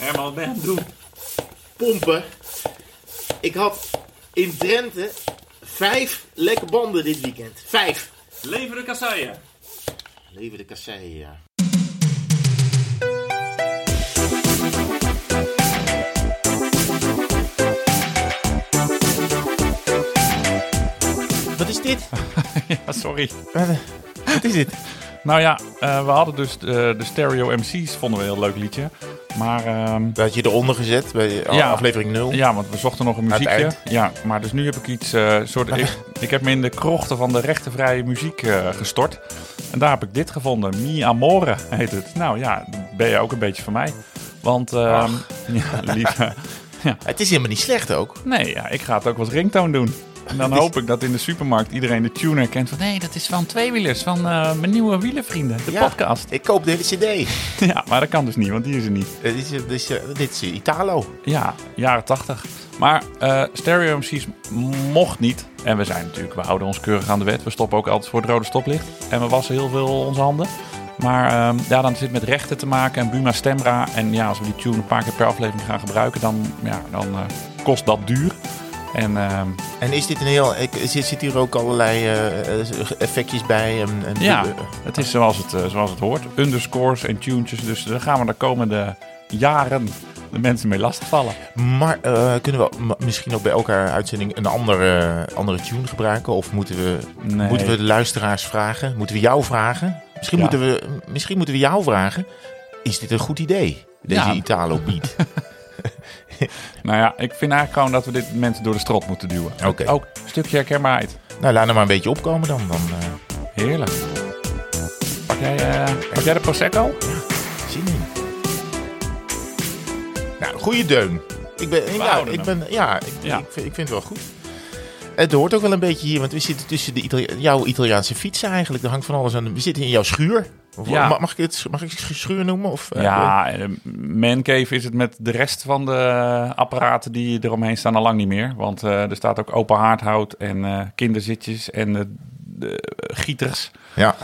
Herman, wat ben je aan het doen? pompen. Ik had in Drenthe vijf lekke banden dit weekend. Vijf. Leven de kasseien. Leven de kasseien, ja. Wat is dit? Ja, sorry. Wat is dit? Nou ja, eh, we hadden dus de, de Stereo MC's, vonden we een heel leuk liedje. Maar ehm, Dat had je eronder gezet bij Ja. aflevering 0. ja, want we zochten nog een muziekje. Ja, maar dus nu heb ik iets eh soort... ik, ik heb me in de krochten van de rechtenvrije muziek eh, gestort. En daar heb ik dit gevonden. Mi Amore heet het. Nou ja, ben je ook een beetje van mij. Want, ehm ja, lieve... Het is helemaal niet slecht ook. Nee, ja, ik ga het ook als ringtone doen. En dan hoop ik dat in de supermarkt iedereen de tune herkent van... Nee, dat is van Tweewielers, van eh, mijn nieuwe wielenvrienden, de Ja. podcast. Ik koop de cd. Ja, maar dat kan dus niet, want die is er niet. Eh, dit, is, dit, is, eh, dit is Italo. Ja, jaren 80. Maar eh stereo MC's mocht niet. En we zijn natuurlijk, we houden ons keurig aan de wet. We stoppen ook altijd voor het rode stoplicht. En we wassen heel veel onze handen. Maar ehm, ja, dan zit het met rechten te maken en Buma Stemra. En ja, als we die tune een paar keer per aflevering gaan gebruiken, dan, ja, dan kost dat duur. En ehm, En is dit een heel... Zit, zit hier ook allerlei eh, eh, effectjes bij? En, en ja, eh, het is zoals het, zoals het hoort. Underscores en tunes. Dus daar gaan we de komende jaren de mensen mee lastigvallen. Maar kunnen we misschien ook bij elke uitzending een andere, andere tune gebruiken? Of moeten we, Nee. moeten we de luisteraars vragen? Moeten we jou vragen? Misschien, Ja. moeten, we, misschien moeten we jou vragen. Is dit een goed idee? Deze Ja. Italo beat. Nou ja, ik vind eigenlijk gewoon dat we dit mensen door de strot moeten duwen. Oké. Ook een stukje herkenbaarheid. nou, laat hem maar een beetje opkomen dan. dan eh, Heerlijk. Pak jij, eh, pak jij de Prosecco? zin in. Nou, goede deun. Ik ben, ja, ik ben, ja, ik, Ja. Ik, vind, ik vind het wel goed. Het hoort ook wel een beetje hier, want we zitten tussen de jouw Italiaanse fietsen eigenlijk. Er hangt van alles aan. We zitten in jouw schuur. Of- Ja. ma- Mag, ik het mag ik het schuur noemen? Of, eh, Ja, eh, mancave is het met de rest van de apparaten die eromheen staan al lang niet meer. Want eh, er staat ook open haardhout en kinderzitjes en de gieters. Ja.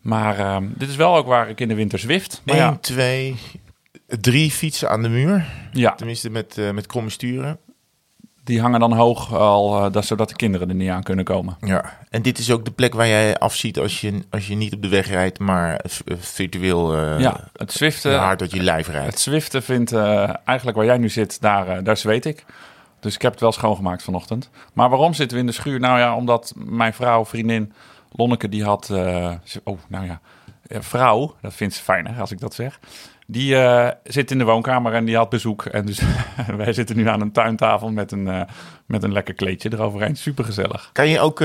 Maar eh, dit is wel ook waar ik in de winter zwift. Maar 1, ja, 2, 3 fietsen aan de muur. ja, Tenminste met, met kromme sturen. Die hangen dan hoog al, eh, dat, zodat de kinderen er niet aan kunnen komen. Ja. En dit is ook de plek waar jij afziet als je, als je niet op de weg rijdt, maar eh, virtueel eh ja, het zwiften, hard uit je lijf rijdt. Het zwiften vindt eigenlijk waar jij nu zit, daar, daar zweet ik. Dus ik heb het wel schoongemaakt vanochtend. Maar waarom zitten we in de schuur? Nou ja, omdat mijn vrouw, vriendin Lonneke, die had... oh, nou ja. Eh, vrouw, dat vindt ze fijner als ik dat zeg. Die eh, zit in de woonkamer en die had bezoek. En dus wij zitten nu aan een tuintafel met een, eh, met een lekker kleedje eroverheen. Super gezellig. Kan je ook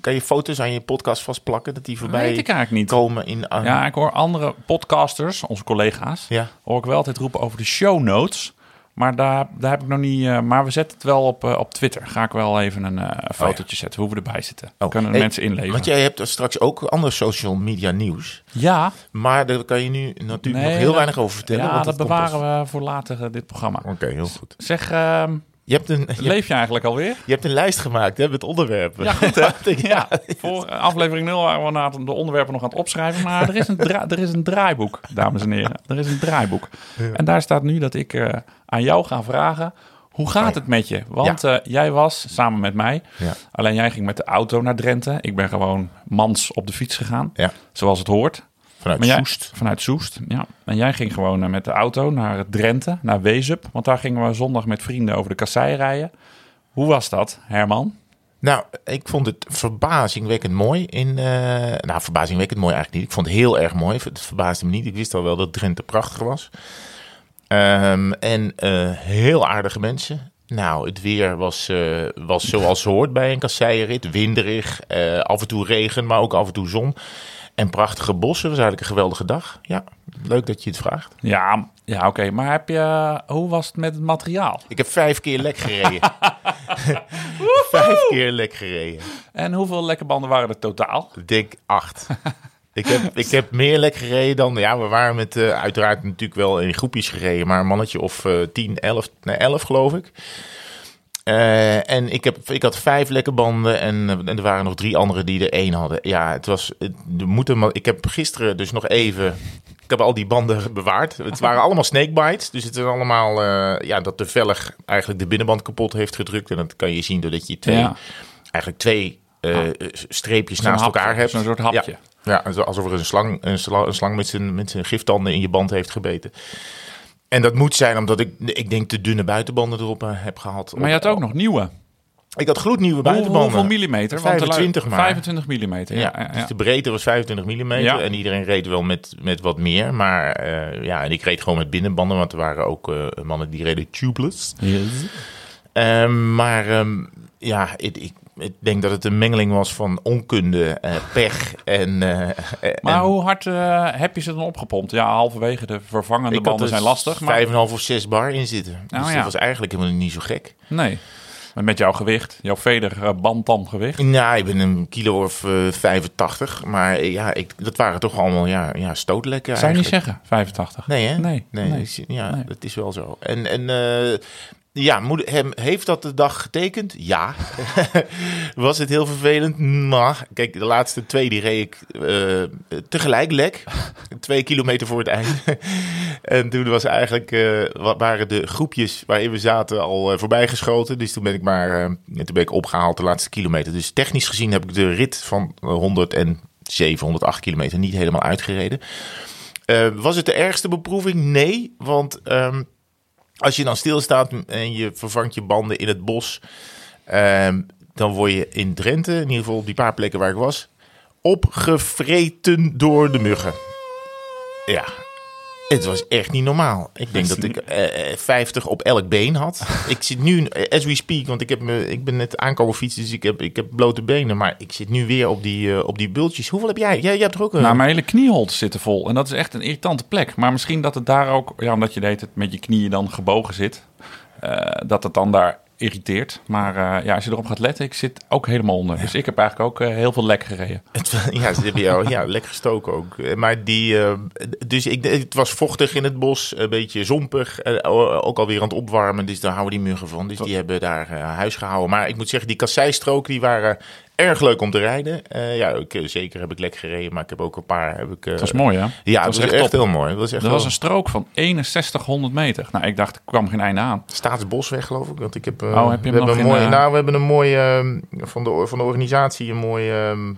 kan je foto's aan je podcast vastplakken, dat die voorbij Weet ik eigenlijk niet. komen in... Ja, ik hoor andere podcasters, onze collega's, Ja. hoor ik wel altijd roepen over de show notes. Maar daar, daar heb ik nog niet. eh, maar we zetten het wel op, eh, op Twitter. Ga ik wel even een eh, fotootje zetten hoe we erbij zitten. Oh, Kunnen de hey, mensen inleven. Want jij hebt straks ook ander social media nieuws. Ja, Maar daar kan je nu natuurlijk Nee, nog heel dat- weinig over vertellen. ja want dat bewaren we voor later dit programma. Oké, heel goed. Zeg, ehm, Je hebt een, je, leef je eigenlijk alweer? je hebt een lijst gemaakt hè, met onderwerpen. Ja, goed hè? Ja, voor aflevering 0 waren we na de onderwerpen nog aan het opschrijven. Maar er is een, er is een draaiboek, dames en heren. Er is een draaiboek. En daar staat nu dat ik eh, aan jou ga vragen... Hoe gaat Oh het met je? Want eh, jij was samen met mij. Ja. Alleen jij ging met de auto naar Drenthe. Ik ben gewoon mans op de fiets gegaan. Ja. Zoals het hoort. Vanuit Maar jij- Soest. Vanuit Soest, ja. En jij ging gewoon eh, met de auto naar Drenthe, naar Wezup. Want daar gingen we zondag met vrienden over de kassei rijden. Hoe was dat, Herman? Nou, ik vond het verbazingwekkend mooi. In, eh, nou, verbazingwekkend mooi eigenlijk niet. Ik vond het heel erg mooi. Het verbaasde me niet. Ik wist al wel dat Drenthe prachtig was. Ehm, en eh, heel aardige mensen. Nou, het weer was, eh, was zoals hoort bij een kasseienrit. Winderig, eh, af en toe regen, maar ook af en toe zon. En prachtige bossen. Het was eigenlijk een geweldige dag. Ja, leuk dat je het vraagt. Ja, ja oké. Maar heb je, hoe was het met het materiaal? Ik heb vijf keer lek gereden. vijf keer lek gereden. En hoeveel lekke banden waren er totaal? Ik denk acht. ik, heb, ik heb meer lek gereden dan... Ja, we waren met eh, uiteraard natuurlijk wel in groepjes gereden. Maar een mannetje of eh 10, 11, nee, 11 geloof ik. Eh, en ik, heb, ik had vijf lekke banden en, en er waren nog drie anderen die er één hadden. Ja, het was... Er moeten, ik heb gisteren dus nog even heb al die banden bewaard. Het waren allemaal snakebites. Dus het is allemaal eh, ja, dat de velg eigenlijk de binnenband kapot heeft gedrukt. En dat kan je zien doordat je twee, Ja. eigenlijk twee eh, streepjes Zo'n naast hapje, elkaar hebt. Zo'n soort hapje. Ja, ja alsof er een slang, een slang, een slang met, zijn, met zijn giftanden in je band heeft gebeten. En dat moet zijn omdat ik, ik denk, de dunne buitenbanden erop eh, heb gehad. Maar je had ook nog nieuwe. Ik had gloednieuwe buitenbanden. Hoeveel millimeter? Want de lui- 25 maar. 25 millimeter, ja. Ja, ja, dus ja. de breedte was 25 mm Ja. en iedereen reed wel met, met wat meer. Maar eh, ja, en ik reed gewoon met binnenbanden, want er waren ook eh, mannen die reden tubeless. Ehm, maar ehm, ja, ik, ik, ik denk dat het een mengeling was van onkunde, eh, pech en... eh, eh, Maar en hoe hard heb je ze dan opgepompt? Ja, halverwege de vervangende banden zijn lastig. Maar 5,5 of 6 bar in zitten. Dus Oh, dat ja. was eigenlijk helemaal niet zo gek. nee. Maar met jouw gewicht, jouw veder-bandtamgewicht. Nou, ik ben een kilo of eh, 85, maar ja, ik, dat waren toch allemaal ja, ja, stootlekken Zou je niet zeggen, 85? Nee, hè? Nee, nee, ja, Nee. dat is wel zo. En, en ja, hem, heeft dat de dag getekend? Ja. Was het heel vervelend? Maar, kijk, de laatste twee die reed ik eh, tegelijk lek. Twee kilometer voor het eind. en toen was eigenlijk, eh, wa- waren de groepjes waarin we zaten al eh, voorbij geschoten. Dus toen ben ik maar, toen ben ik opgehaald de laatste kilometer. Dus technisch gezien heb ik de rit van 107, 108 kilometer niet helemaal uitgereden. Was het de ergste beproeving? Nee, want ehm, als je dan stilstaat en je vervangt je banden in het bos, ehm, dan word je in Drenthe, in ieder geval op die paar plekken waar ik was, opgevreten door de muggen. Ja, het was echt niet normaal. Ik denk dat ik eh, eh, 50 op elk been had. Ik zit nu, eh, as we speak, want ik, heb me, ik ben net aankomen fietsen, dus ik heb, ik heb blote benen. Maar ik zit nu weer op die, eh, op die bultjes. Hoeveel heb jij? Jij, jij hebt er ook een... Nou, mijn hele knieholte zitten vol. En dat is echt een irritante plek. Maar misschien dat het daar ook, ja, omdat je deed het met je knieën dan gebogen zit, eh, dat het dan daar irriteert. Maar eh, ja, als je erop gaat letten, ik zit ook helemaal onder. Dus ik heb eigenlijk ook eh, heel veel lek gereden. Het, ja, ze hebben jou ja, lekker gestoken ook. Eh, Maar die, dus ik, het was vochtig in het bos, een beetje zompig. ook alweer aan het opwarmen, dus daar houden die muggen van. Dus die hebben daar huis gehouden. Maar ik moet zeggen, die kasseistroken die waren erg leuk om te rijden. Eh, ja, ik, eh, zeker heb ik lek gereden, maar ik heb ook een paar. Heb ik, eh, Dat was mooi, hè? Ja, dat dat was echt, heel mooi. Dat was echt Er was een strook van 6100 meter. Nou, ik dacht, er kwam geen einde aan. Staatsbosweg, geloof ik. Want ik heb, Oh, heb je we nog hebben een mooie, Nou, we hebben een mooi ehm, van, de, van de organisatie een mooi ehm,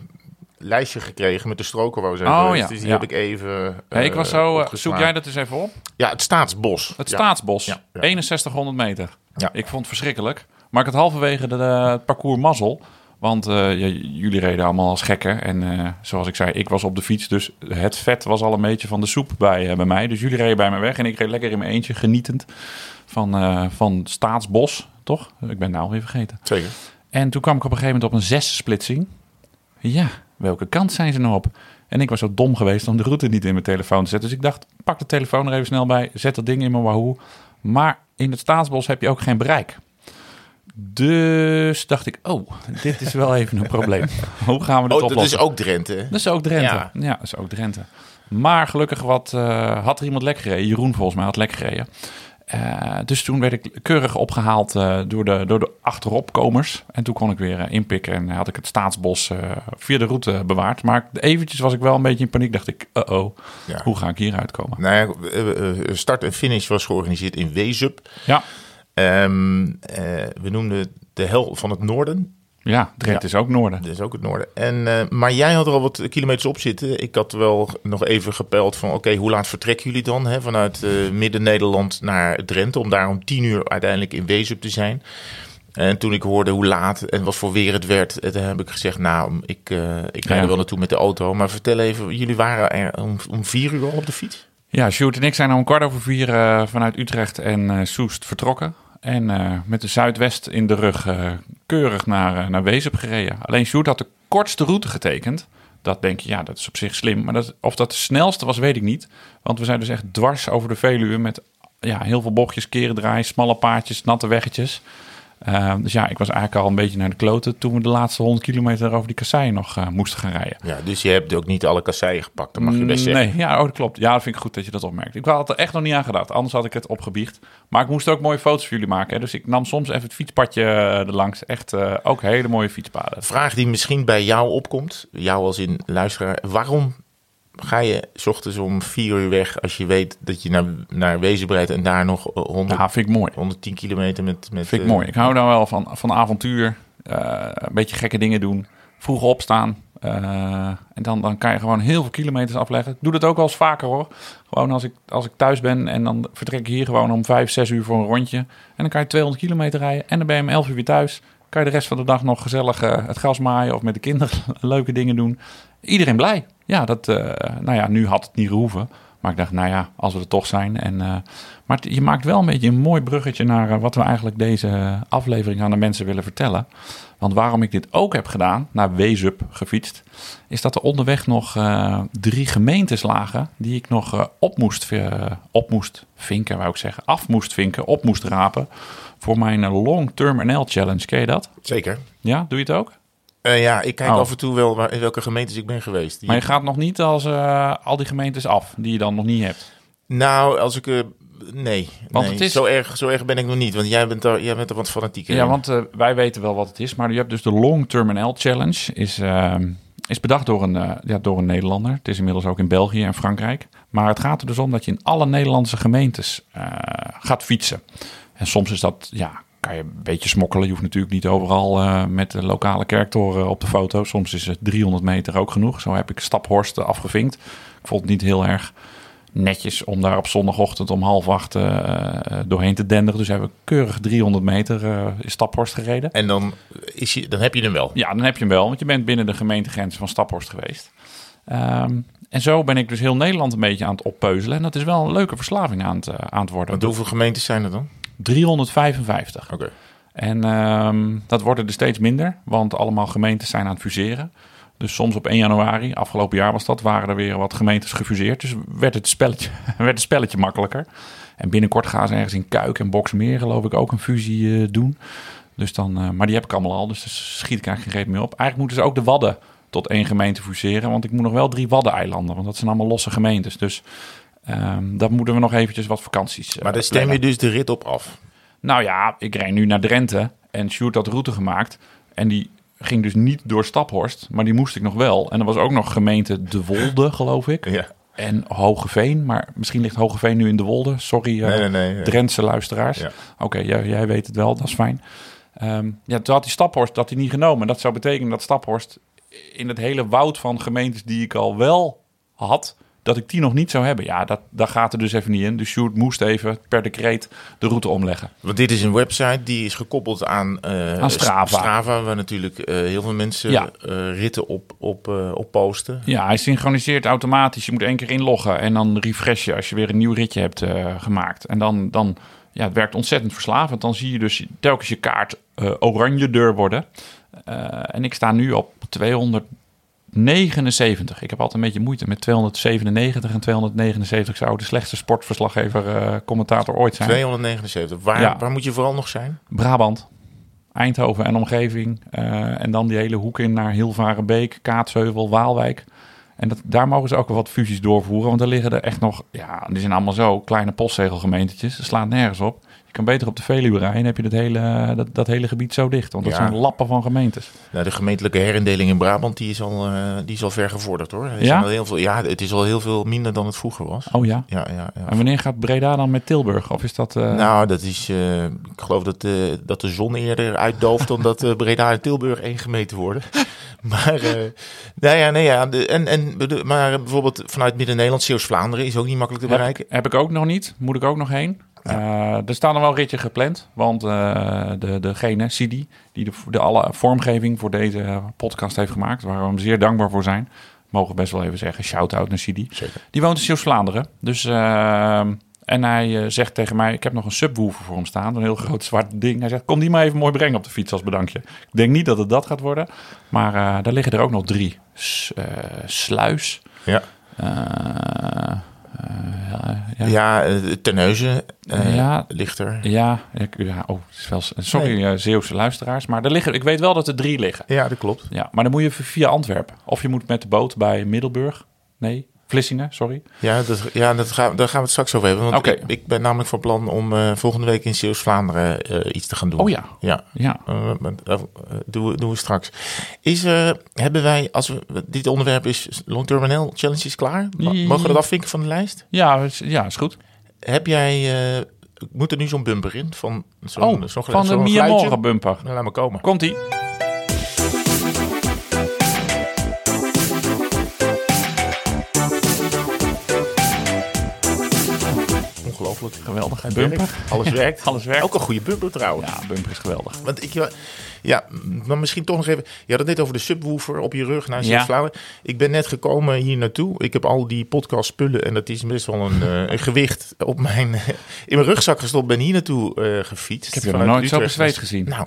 lijstje gekregen met de stroken waar we zijn Oh, ja, Dus die ja. heb ik even. Hey, ik was zo, zoek jij dat eens even op? Ja, het Staatsbos. Het. Staatsbos, Ja, ja. 6100 meter. Ja. Ik vond het verschrikkelijk. Maar ik had halverwege de, de- het parcours mazzel. Want eh, jullie reden allemaal als gekken. En eh, zoals ik zei, ik was op de fiets. Dus het vet was al een beetje van de soep bij, eh, bij mij. Dus jullie reden bij me weg. En ik reed lekker in mijn eentje, genietend van, van Staatsbos. Toch? Ik ben nou weer vergeten. Zeker. En toen kwam ik op een gegeven moment op een zessplitsing. Ja, welke kant zijn ze nou op? En ik was zo dom geweest om de route niet in mijn telefoon te zetten. Dus ik dacht, pak de telefoon er even snel bij. Zet dat ding in mijn Wahoo. Maar in het staatsbos heb je ook geen bereik. Dus dacht ik, oh, dit is wel even een probleem. Hoe gaan we dit Oh, dat oplossen? is ook Drenthe. Dat is ook Drenthe. Ja. Ja, dat is ook Drenthe. Maar gelukkig wat, eh, had er iemand lek gereden. Jeroen volgens mij had lek gereden. Eh, dus toen werd ik keurig opgehaald eh, door, de, door de achteropkomers. En toen kon ik weer inpikken en had ik het staatsbos eh, via de route bewaard. Maar eventjes was ik wel een beetje in paniek. Dacht ik, uh-oh, Ja. hoe ga ik hier uitkomen? Nou ja, start en finish was georganiseerd in Wezup. Ja, Ehm, eh, we noemden de hel van het noorden. ja Drenthe is ook noorden. Dat is ook het noorden. En, eh, maar jij had er al wat kilometers op zitten. Ik had wel nog even gepeld van... oké, hoe laat vertrekken jullie dan hè, vanuit eh, Midden-Nederland naar Drenthe... om daar om tien uur uiteindelijk in Wezup te zijn. En toen ik hoorde hoe laat en wat voor weer het werd... toen heb ik gezegd, nou, ik, eh, ik ga Ja. er wel naartoe met de auto. Maar vertel even, jullie waren er om, om vier uur al op de fiets? Ja, Sjoerd en ik zijn om kwart over vier eh, vanuit Utrecht en eh, Soest vertrokken. En eh, met de Zuidwest in de rug eh, keurig naar, eh, naar Wezep gereden. Alleen Sjoerd had de kortste route getekend. Dat denk je, ja, dat is op zich slim. Maar dat, of dat de snelste was, weet ik niet. Want we zijn dus echt dwars over de Veluwe met ja, heel veel bochtjes, keren draaien, smalle paadjes, natte weggetjes. Eh, dus ja, ik was eigenlijk al een beetje naar de kloten toen we de laatste 100 kilometer over die kasseien nog eh, moesten gaan rijden. Ja, dus je hebt ook niet alle kasseien gepakt, dat mag je best zeggen. Nee, ja, oh, dat klopt. Ja, dat vind ik goed dat je dat opmerkt. Ik had er echt nog niet aan gedacht. Anders had ik het opgebiecht. Maar ik moest ook mooie foto's voor jullie maken. Hè. Dus ik nam soms even het fietspadje eh, erlangs. Echt eh, ook hele mooie fietspaden. Vraag die misschien bij jou opkomt, jou als in luisteraar. Waarom ga je 's ochtends om vier uur weg als je weet dat je naar, naar Wezen breidt en daar nog eh, 100, Ja, vind ik mooi. 110 kilometer met... met Vind ik eh, mooi. Ik hou daar wel van, van avontuur. eh, een beetje gekke dingen doen. Vroeg opstaan. eh, en dan, dan kan je gewoon heel veel kilometers afleggen. Ik doe dat ook wel eens vaker hoor. Gewoon als ik, als ik thuis ben en dan vertrek ik hier gewoon om 5, 6 uur voor een rondje. En dan kan je 200 kilometer rijden. En dan ben je om 11 uur weer thuis. Kan je de rest van de dag nog gezellig eh, het gras maaien of met de kinderen leuke dingen doen. Iedereen blij. Ja, dat, eh, nou ja, nu had het niet gehoeven. Maar ik dacht, nou ja, als we er toch zijn. En, eh, maar je maakt wel een beetje een mooi bruggetje naar eh, wat we eigenlijk deze aflevering aan de mensen willen vertellen. Want waarom ik dit ook heb gedaan, naar Wezup gefietst, is dat er onderweg nog drie gemeentes lagen die ik nog op, moest, op moest vinken, wou ik zeggen. Af moest vinken, op moest rapen voor mijn eh, Long Term NL Challenge. Ken je dat? Zeker. Ja, doe je het ook? Eh, ja, ik kijk Oh. af en toe wel waar, in welke gemeentes ik ben geweest. Die- Maar je gaat nog niet als eh, al die gemeentes af die je dan nog niet hebt. Nou, als ik... eh, nee, Want nee. het is- Zo, erg, zo erg ben ik nog niet. Want jij bent er, jij bent er wat fanatieker Ja, want wij weten wel wat het is. Maar je hebt dus de Long Term NL Challenge. Is, eh, is bedacht door een, ja, door een Nederlander. Het is inmiddels ook in België en Frankrijk. Maar het gaat er dus om dat je in alle Nederlandse gemeentes gaat fietsen. En soms is dat, ja, kan je een beetje smokkelen. Je hoeft natuurlijk niet overal eh, met de lokale kerktoren op de foto. Soms is het 300 meter ook genoeg. Zo heb ik Staphorst eh, afgevinkt. Ik vond het niet heel erg netjes om daar op zondagochtend om half acht eh, doorheen te denderen. Dus hebben we keurig 300 meter in Staphorst gereden. En dan, is je, dan heb je hem wel. Ja, dan heb je hem wel, want je bent binnen de gemeentegrenzen van Staphorst geweest. Ehm, en zo ben ik dus heel Nederland een beetje aan het oppeuzelen. En dat is wel een leuke verslaving aan het, aan het worden. Want hoeveel gemeentes zijn er dan? 355. Oké. En ehm, dat worden er steeds minder, want allemaal gemeentes zijn aan het fuseren. Dus soms op 1 januari, afgelopen jaar was dat, waren er weer wat gemeentes gefuseerd. Dus werd het spelletje, werd het spelletje makkelijker. En binnenkort gaan ze ergens in Kuik en Boksmeer, geloof ik, ook een fusie eh, doen. Dus dan, eh, maar die heb ik allemaal al, dus daar schiet ik eigenlijk geen reet meer op. Eigenlijk moeten ze ook de Wadden tot één gemeente fuseren, want ik moet nog wel drie Waddeneilanden, want dat zijn allemaal losse gemeentes. Dus ehm daar moeten we nog eventjes wat vakanties eh, Maar daar stem plannen. je dus de rit op af. Nou ja, ik reed nu naar Drenthe en Sjoerd had route gemaakt. En die ging dus niet door Staphorst, maar die moest ik nog wel. En er was ook nog gemeente De Wolde, geloof ik. Ja. En Hogeveen, maar misschien ligt Hogeveen nu in De Wolde. Sorry, eh Nee, nee, nee. Drentse luisteraars. Ja. Oké, jij, jij weet het wel, dat is fijn. Ehm, ja, toen had die Staphorst dat hij niet genomen. Dat zou betekenen dat Staphorst in het hele woud van gemeentes die ik al wel had, dat ik die nog niet zou hebben. Ja, dat, dat gaat er dus even niet in. Dus Sjoerd moest even per decreet de route omleggen. Want dit is een website die is gekoppeld aan, eh, Aan Strava. Strava, waar natuurlijk eh, heel veel mensen Ja. eh, ritten op, op, op posten. Ja, hij synchroniseert automatisch. Je moet één keer inloggen en dan refreshen als je weer een nieuw ritje hebt gemaakt. En dan, dan ja, het werkt ontzettend verslavend. Dan zie je dus telkens je kaart oranje deur worden. En ik sta nu op 279. Ik heb altijd een beetje moeite met 297 en 279. Ik zou de slechtste sportverslaggever, eh, commentator ooit zijn. 279. Waar, Ja. waar moet je vooral nog zijn? Brabant, Eindhoven en omgeving. eh, en dan die hele hoek in naar Hilvarenbeek, Kaatsheuvel, Waalwijk. En dat, daar mogen ze ook wel wat fusies doorvoeren. Want er liggen er echt nog... Ja, die zijn allemaal zo kleine postzegelgemeentetjes. Ze slaat nergens op. Kan beter op de Veluwe rijden. En heb je dat hele, dat, dat hele gebied zo dicht. Want dat Ja. zijn lappen van gemeentes. Nou, de gemeentelijke herindeling in Brabant die is al, eh, die is al ver gevorderd hoor. Er Ja? al heel veel, ja, het is al heel veel minder dan het vroeger was. Oh ja. Ja, ja, ja. En wanneer gaat Breda dan met Tilburg? Of is dat... eh, Nou, dat is, eh, ik geloof dat, dat de zon eerder uitdooft dan dat Breda en Tilburg één gemeente worden. Maar, nou ja, nee, ja de, en, en, maar bijvoorbeeld vanuit Midden-Nederland, Zeeuws-Vlaanderen is ook niet makkelijk te bereiken. Heb, heb ik ook nog niet. Moet ik ook nog heen. Eh, er staan er wel ritje gepland. Want eh, de, degene, Sidi, die de, de alle vormgeving voor deze podcast heeft gemaakt, waar we hem zeer dankbaar voor zijn. Mogen best wel even zeggen, shout-out naar Sidi. Zeker. Die woont in Zeeuws-Vlaanderen. Dus, eh, en hij eh, zegt tegen mij, ik heb nog een subwoofer voor hem staan. Een heel groot zwart ding. Hij zegt, kom die maar even mooi brengen op de fiets als bedankje. Ik denk niet dat het dat gaat worden. Maar eh, daar liggen er ook nog drie. S- sluis. Ja, ja, ja. ja eh, Terneuzen eh, Ja. ligt er. Ja, ik, ja oh, het is wel, sorry eh, Zeeuwse luisteraars, maar er liggen, ik weet wel dat er drie liggen. Ja, dat klopt. Ja, maar dan moet je via Antwerpen. Of je moet met de boot bij Middelburg. Nee, Vlissingen, sorry. Ja, dat, ja dat gaan, daar gaan we het straks over hebben. Want ik, ik ben namelijk van plan om eh, volgende week in Zeeuws-Vlaanderen eh, iets te gaan doen. Oh ja. Ja, Ja. Eh, doen, we, doen we straks. Is, hebben wij, als we, dit onderwerp is Long Term NL Challenge is klaar. Mogen we dat afvinken van de lijst? Ja, is, ja, is goed. Heb jij, moet er nu zo'n bumper in? Van zo'n Oh, zo'n van? Morgen bumper. Nou, laat maar komen. Komt-ie. Geweldig. Het Bumper. werkt. Alles werkt. Alles werkt. Ook een goede bumper trouwens. Ja, bumper is geweldig. Want ik, ja, maar misschien toch nog even. Je had het net over de subwoofer op je rug naar Ja. Ik ben net gekomen hier naartoe. Ik heb al die podcast spullen en dat is best wel een, eh, een gewicht op mijn, in mijn rugzak gestopt. Ben hier naartoe eh, gefietst. Ik heb je nog nooit zo bezweet gezien. Nou,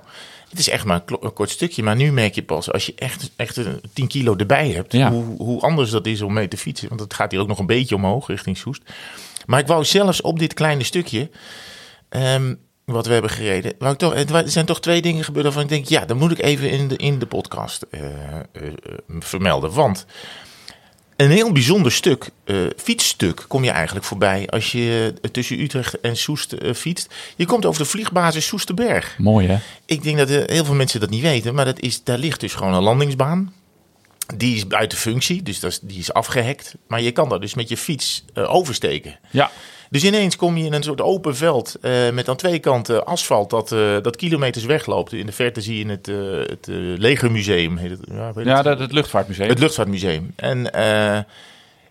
het is echt maar een, kort stukje. Maar nu merk je pas, als je echt, echt een 10 kilo erbij hebt, Ja. hoe, hoe anders dat is om mee te fietsen. Want het gaat hier ook nog een beetje omhoog richting Soest. Maar ik wou zelfs op dit kleine stukje, ehm, wat we hebben gereden, wou ik toch, er zijn toch twee dingen gebeurd waarvan ik denk, ja, dan moet ik even in de, in de podcast eh, eh, vermelden. Want een heel bijzonder stuk, eh, fietsstuk, kom je eigenlijk voorbij als je tussen Utrecht en Soest fietst. Je komt over de vliegbasis Soesterberg. Mooi, hè? Ik denk dat heel veel mensen dat niet weten, maar dat is, daar ligt dus gewoon een landingsbaan. Die is buiten functie, dus dat is, die is afgehekt. Maar je kan daar dus met je fiets eh, oversteken. Ja. Dus ineens kom je in een soort open veld eh, met aan twee kanten asfalt dat, eh, dat kilometers wegloopt. In de verte zie je het, het Legermuseum. Heet het, ja, weet Ja, het? dat, het luchtvaartmuseum. Het Luchtvaartmuseum. En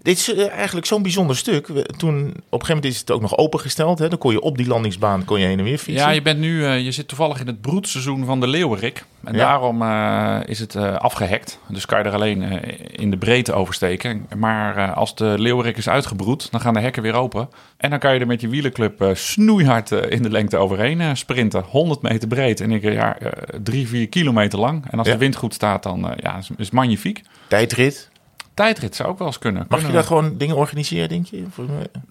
dit is eh, eigenlijk zo'n bijzonder stuk. Toen, op een gegeven moment is het ook nog opengesteld. Hè? Dan kon je op die landingsbaan kon je heen en weer fietsen. Ja, je bent nu, eh, je zit toevallig in het broedseizoen van de leeuwerik. En Ja. daarom eh, is het eh, afgehekt. Dus kan je er alleen in de breedte oversteken. Maar als de leeuwerik is uitgebroed, dan gaan de hekken weer open. En dan kan je er met je wielerclub eh, snoeihard in de lengte overheen sprinten. 100 meter breed en ik ja, drie, vier kilometer lang. En als Ja. de wind goed staat, dan ja, is, is magnifiek. Tijdrit. Tijdrit zou ook wel eens kunnen. Mag je daar gewoon dingen organiseren, denk je?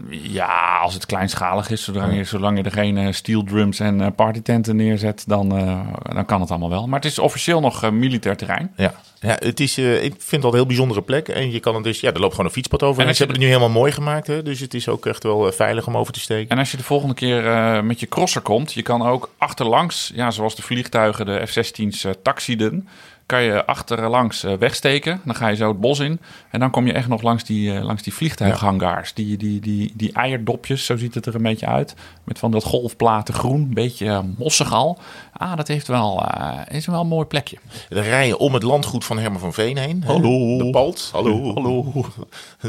Ja, als het kleinschalig is, zolang je, zolang je er geen eh, steel drums en eh, partytenten neerzet, dan, eh, dan kan het allemaal wel. Maar het is officieel nog militair terrein. Ja, ja het is, ik vind het al een heel bijzondere plek. En je kan er dus, ja, er loopt gewoon een fietspad over. En ze hebben het nu helemaal mooi gemaakt. Hè? Dus het is ook echt wel veilig om over te steken. En als je de volgende keer met je crosser komt, je kan ook achterlangs, ja, zoals de vliegtuigen, de F-16's uh, taxiden, kan je achterlangs eh, wegsteken. Dan ga je zo het bos in. En dan kom je echt nog langs die, eh, langs die vliegtuighangars. Die, die, die, die eierdopjes, zo ziet het er een beetje uit. Met van dat golfplaten groen, een beetje eh, mossig al. Ah, dat heeft wel, eh, is wel een mooi plekje. Dan rij je om het landgoed van Herman van Veen heen. hè? Hallo. De Palt. Hallo. Hallo.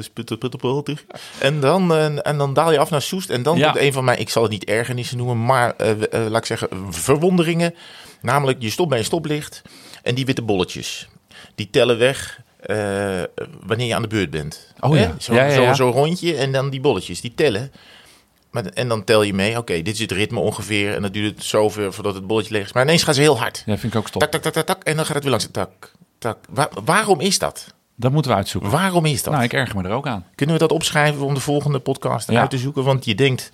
En dan, en dan daal je af naar Soest. En dan Ja. komt een van mij, ik zal het niet ergernissen noemen, maar laat ik zeggen, verwonderingen. Namelijk, je stopt bij een stoplicht en die witte bolletjes, die tellen weg eh, wanneer je aan de beurt bent. Oh ja. Zo- Ja, ja, zo-. Zo'n rondje en dan die bolletjes, die tellen. Maar, en dan tel je mee, oké, dit is het ritme ongeveer. En dan duurt het zoveel voordat het bolletje leeg is. Maar ineens gaan ze heel hard. Ja, vind ik ook stop. Tak, tak, tak, tak, tak. En dan gaat het weer langs. Tak, tak. Wa- waarom is dat? Dat moeten we uitzoeken. Waarom is dat? Nou, ik erger me er ook aan. Kunnen we dat opschrijven om de volgende podcast uit te zoeken? Want je denkt,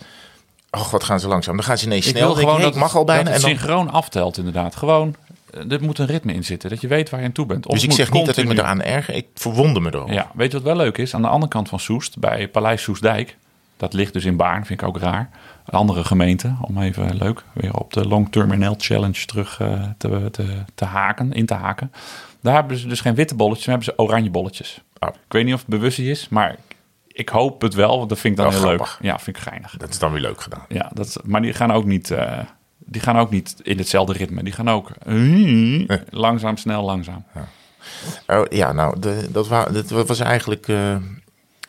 oh wat gaan ze langzaam. Dan gaan ze ineens Ik snel. wil denk gewoon dat, ik mag al bijna. dat En dan, synchroon aftelt inderdaad. Gewoon, er moet een ritme in zitten. Dat je weet waar je aan toe bent. Of dus ik zeg niet dat ik me eraan erger. Ik verwonder me erover. Ja, weet je wat wel leuk is? Aan de andere kant van Soest, bij Paleis Soestdijk. Dat ligt dus in Baarn, vind ik ook raar. Een andere gemeente, om even leuk weer op de Long Term NL Challenge terug eh, te, te, te haken, in te haken. Daar hebben ze dus geen witte bolletjes, maar hebben ze oranje bolletjes. Oh. Ik weet niet of het bewust is, maar ik hoop het wel, want dat vind ik dan Wel heel grappig. leuk. Ja, vind ik geinig. Dat is dan weer leuk gedaan. Ja, dat, is- maar die gaan ook niet, eh, die gaan ook niet in hetzelfde ritme. Die gaan ook langzaam, snel, langzaam. Oh, ja, nou, de, dat, wou, dat was eigenlijk... eh,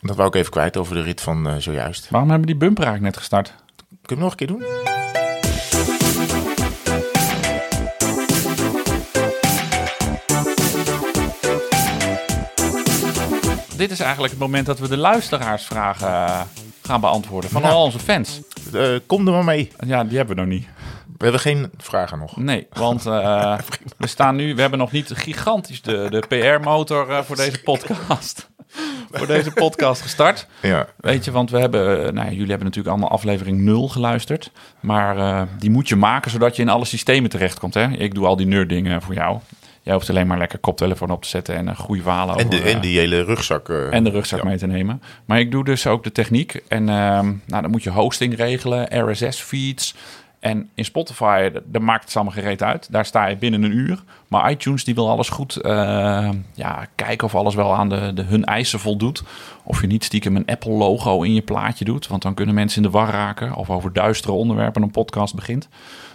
dat wou ik even kwijt over de rit van eh, zojuist. Waarom hebben die bumper eigenlijk net gestart? Kun je hem nog een keer doen? Dit is eigenlijk het moment dat we de luisteraarsvragen eh, gaan beantwoorden van Nou. al onze fans. Eh, kom er maar mee. Ja, die hebben we nog niet. We hebben geen vragen nog. Nee, want eh, we staan nu, we hebben nog niet gigantisch de, de PR-motor eh, voor deze podcast. voor deze podcast gestart. Ja. Weet je, want we hebben, eh, nou, jullie hebben natuurlijk allemaal aflevering 0 geluisterd. Maar die moet je maken zodat je in alle systemen terechtkomt. Hè? Ik doe al die nerddingen voor jou. Jij hoeft alleen maar lekker koptelefoon op te zetten en een goede verhalen En, de, over, en die hele rugzak. en de rugzak ja. mee te nemen. Maar ik doe dus ook de techniek. En ehm, nou, dan moet je hosting regelen, RSS-feeds. En in Spotify, daar maakt het gereed uit. Daar sta je binnen een uur. Maar iTunes, die wil alles goed eh, ja, kijken of alles wel aan de, de, hun eisen voldoet. Of je niet stiekem een Apple-logo in je plaatje doet. Want dan kunnen mensen in de war raken. Of over duistere onderwerpen een podcast begint.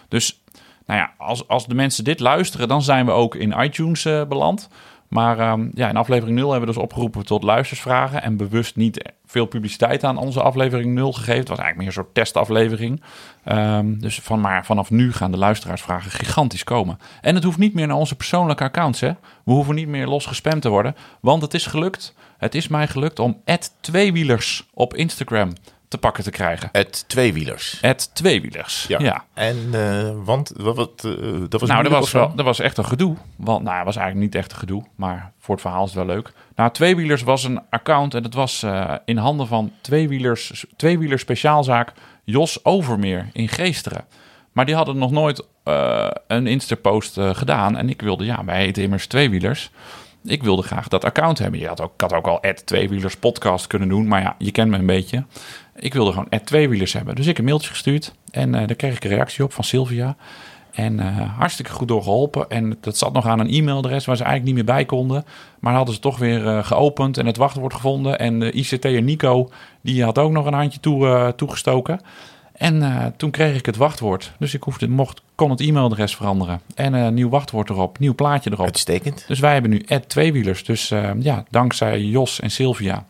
Dus nou ja, als, als de mensen dit luisteren, dan zijn we ook in iTunes eh, beland. Maar ehm, ja, in aflevering 0 hebben we dus opgeroepen tot luistersvragen. En bewust niet veel publiciteit aan onze aflevering 0 gegeven. Het was eigenlijk meer een soort testaflevering. Ehm, dus van, maar vanaf nu gaan de luisteraarsvragen gigantisch komen. En het hoeft niet meer naar onze persoonlijke accounts. Hè? We hoeven niet meer los gespamd te worden. Want het is gelukt. Het is mij gelukt om tweewielers op Instagram te pakken te krijgen. Het tweewielers. tweewielers. Ja. ja. En, eh, want, wat, wat, eh, dat was Nou, dat was, wel, dat was echt een gedoe. Want, nou, het was eigenlijk niet echt een gedoe. Maar voor het verhaal is het wel leuk. Nou, Tweewielers was een account en dat was eh, in handen van Tweewielers, Tweewielers speciaalzaak Jos Overmeer in Geesteren. Maar die hadden nog nooit eh, een Insta-post eh, gedaan. En ik wilde, ja, wij heten immers Tweewielers. Ik wilde graag dat account hebben. Je had ook, ik had ook al Tweewielers podcast kunnen doen. Maar ja, je kent me een beetje. Ik wilde gewoon Tweewielers hebben. Dus ik een mailtje gestuurd. En eh, daar kreeg ik een reactie op van Sylvia. En eh, hartstikke goed door geholpen. En dat zat nog aan een e-mailadres waar ze eigenlijk niet meer bij konden. Maar hadden ze toch weer eh, geopend en het wachtwoord gevonden. En de ICT'er Nico, die had ook nog een handje toe, toegestoken. En toen kreeg ik het wachtwoord. Dus ik hoefde, mocht, kon het e-mailadres veranderen. En een nieuw wachtwoord erop, nieuw plaatje erop. Uitstekend. Dus wij hebben nu Ed Tweewielers. Dus ja, dankzij Jos en Sylvia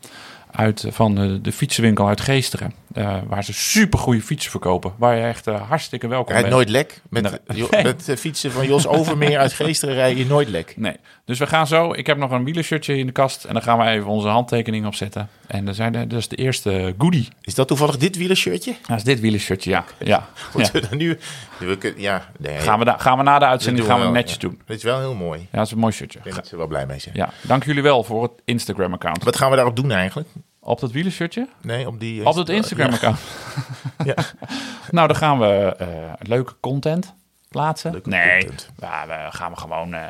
uit, van de, fietsenwinkel uit Geesteren. eh, waar ze supergoeie fietsen verkopen. Waar je echt eh, hartstikke welkom bent. nooit lek. Met, Nee. Jo- met de fietsen van Jos Overmeer uit Geesteren rij je nooit lek. Nee. Dus we gaan zo. Ik heb nog een wielershirtje in de kast. En dan gaan we even onze handtekening opzetten. En dan zijn de, dat is de eerste goodie. Is dat toevallig dit wielershirtje? Dat is dit wielershirtje, ja. ja. ja. Moeten we dan nu... We kunnen, ja, nee, Gaan, we da- gaan we na de uitzending gaan we wel, netjes ja. doen. Dit is wel heel mooi. Ja, dat is een mooi shirtje. Ik denk dat ze er wel blij mee zijn. Ja, dank jullie wel voor het Instagram-account. Wat gaan we daarop doen eigenlijk? Op dat wielershirtje? Nee, op die... Op het Instagram-account. Ja. Nou, dan gaan we eh, leuke content plaatsen. Leuke nee, content. Ja, we gaan we gewoon eh,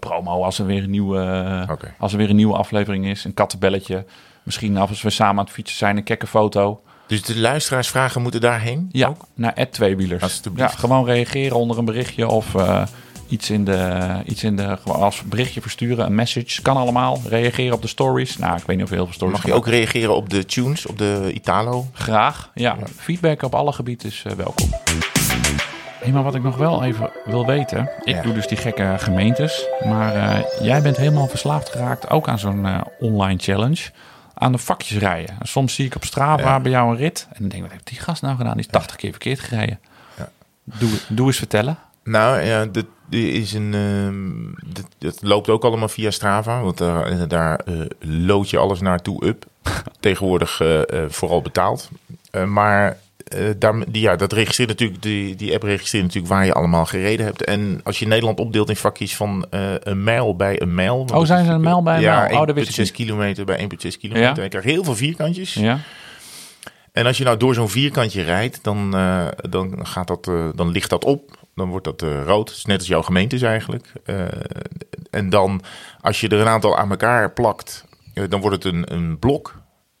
promo als er weer een nieuwe, als er weer een nieuwe aflevering is. Een kattenbelletje. Misschien als we samen aan het fietsen zijn, een kekke foto. Dus de luisteraarsvragen moeten daarheen? Ja, naar Ed Tweewielers. Alsjeblieft. Ja, gewoon reageren onder een berichtje of eh, iets in de, iets in de, als berichtje versturen, een message. Kan allemaal. Reageren op de stories. Nou, ik weet niet of heel veel stories Mag je ook reageren op de tunes, op de Italo? Graag. Ja, feedback op alle gebieden is eh, welkom. Hey, maar wat ik nog wel even wil weten. Ik Ja. doe dus die gekke gemeentes. Maar eh, jij bent helemaal verslaafd geraakt ook aan zo'n eh, online challenge. Aan de vakjes rijden. En soms zie ik op Strava Ja. bij jou een rit. En dan denk ik, wat heeft die gast nou gedaan? Die is 80 keer verkeerd gereden. Ja. Doe, doe eens vertellen. Nou ja, dit, dit is een, ehm, dit, dat loopt ook allemaal via Strava. Want daar, daar eh, lood je alles naartoe up. Tegenwoordig eh, eh, vooral betaald. Eh, maar eh, daar, die, ja, dat registreert natuurlijk, die, die app registreert natuurlijk waar je allemaal gereden hebt. En als je Nederland opdeelt in vakjes van eh, een mijl bij een mijl. Oh, zijn ze een mijl bij een ja, mijl? Oh, dat wist ik 1,6 niet. kilometer bij 1,6 kilometer. Ja. Je krijgt heel veel vierkantjes. Ja? En als je nou door zo'n vierkantje rijdt, dan, eh, dan, gaat dat, eh, dan ligt dat op. Dan wordt dat eh, rood. Is net als jouw gemeentes eigenlijk. Eh, en dan, als je er een aantal aan elkaar plakt, eh, dan wordt het een, een blok.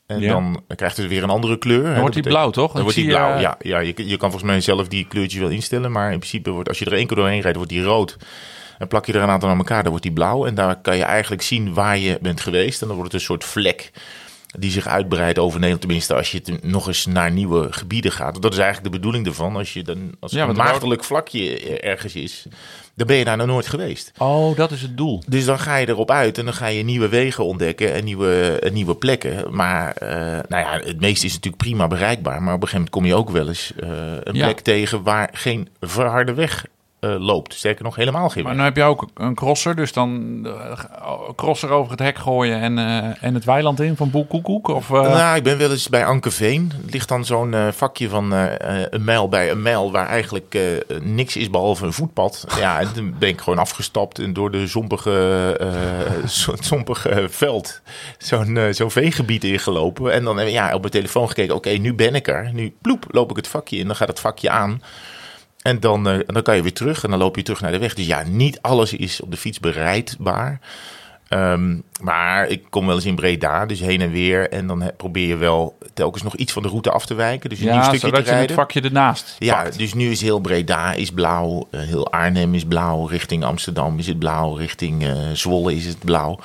En Ja. dan krijgt het weer een andere kleur. Dan wordt die blauw, toch? Dan wordt die blauw, ja. ja je, je kan volgens mij zelf die kleurtjes wel instellen. Maar in principe, wordt, als je er één keer doorheen rijdt, wordt die rood. En plak je er een aantal aan elkaar, dan wordt die blauw. En daar kan je eigenlijk zien waar je bent geweest. En dan wordt het een soort vlek die zich uitbreidt over Nederland. Tenminste, als je het nog eens naar nieuwe gebieden gaat. Dat is eigenlijk de bedoeling ervan. Als je dan als Ja, een maagdelijk vlakje ergens is, dan ben je daar nog nooit geweest. Oh, dat is het doel. Dus dan ga je erop uit en dan ga je nieuwe wegen ontdekken en nieuwe, nieuwe plekken. Maar eh, nou ja, het meeste is natuurlijk prima bereikbaar. Maar op een gegeven moment kom je ook wel eens eh, een Ja. plek tegen waar geen verharde weg eh, loopt. Sterker nog, helemaal geen Maar weg. nu heb je ook een crosser, dus dan uh, crosser over het hek gooien en, uh, en het weiland in van Boel Koekoek? Of, uh... Nou, ik ben wel eens bij Ankeveen. Er ligt dan zo'n uh, vakje van uh, een mijl bij een mijl waar eigenlijk uh, niks is behalve een voetpad. Ja, en toen ben ik gewoon afgestapt en door de zompige, zompige veld zo'n zo'n veegebied ingelopen. En dan ja, op mijn telefoon gekeken, oké, okay, nu ben ik er. Nu ploep, loop ik het vakje in, dan gaat het vakje aan. En dan, eh, dan kan je weer terug en dan loop je terug naar de weg. Dus ja, niet alles is op de fiets bereidbaar. Ehm, maar ik kom wel eens in Breda, dus heen en weer. En dan probeer je wel telkens nog iets van de route af te wijken. Dus een nieuw Ja, stukje zodat te je het vakje ernaast Ja, pakt. dus nu is heel Breda is blauw, eh, heel Arnhem is blauw, richting Amsterdam is het blauw, richting eh, Zwolle is het blauw.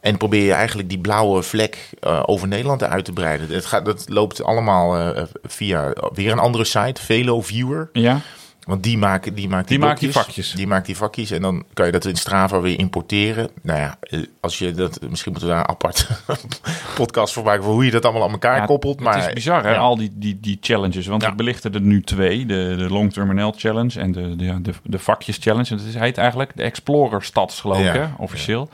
En probeer je eigenlijk die blauwe vlek over Nederland uit te breiden. Het gaat, dat loopt allemaal via weer een andere site, Velo Viewer. Ja, Want die maken die, maakt die, Die maakt die vakjes. Die maakt die vakjes en dan kan je dat in Strava weer importeren. Nou ja, eh, als je dat, misschien moeten we daar een apart podcast voor maken voor hoe je dat allemaal aan elkaar Ja, koppelt. Maar het is bizar, hè? ja. Al die, die, die challenges. Want Ja. ik belichtte er nu twee. De, de Long Terminal Challenge en de, de, de, de vakjes challenge. En het is, heet eigenlijk de Explorer Stads, geloof ik, hè? officieel.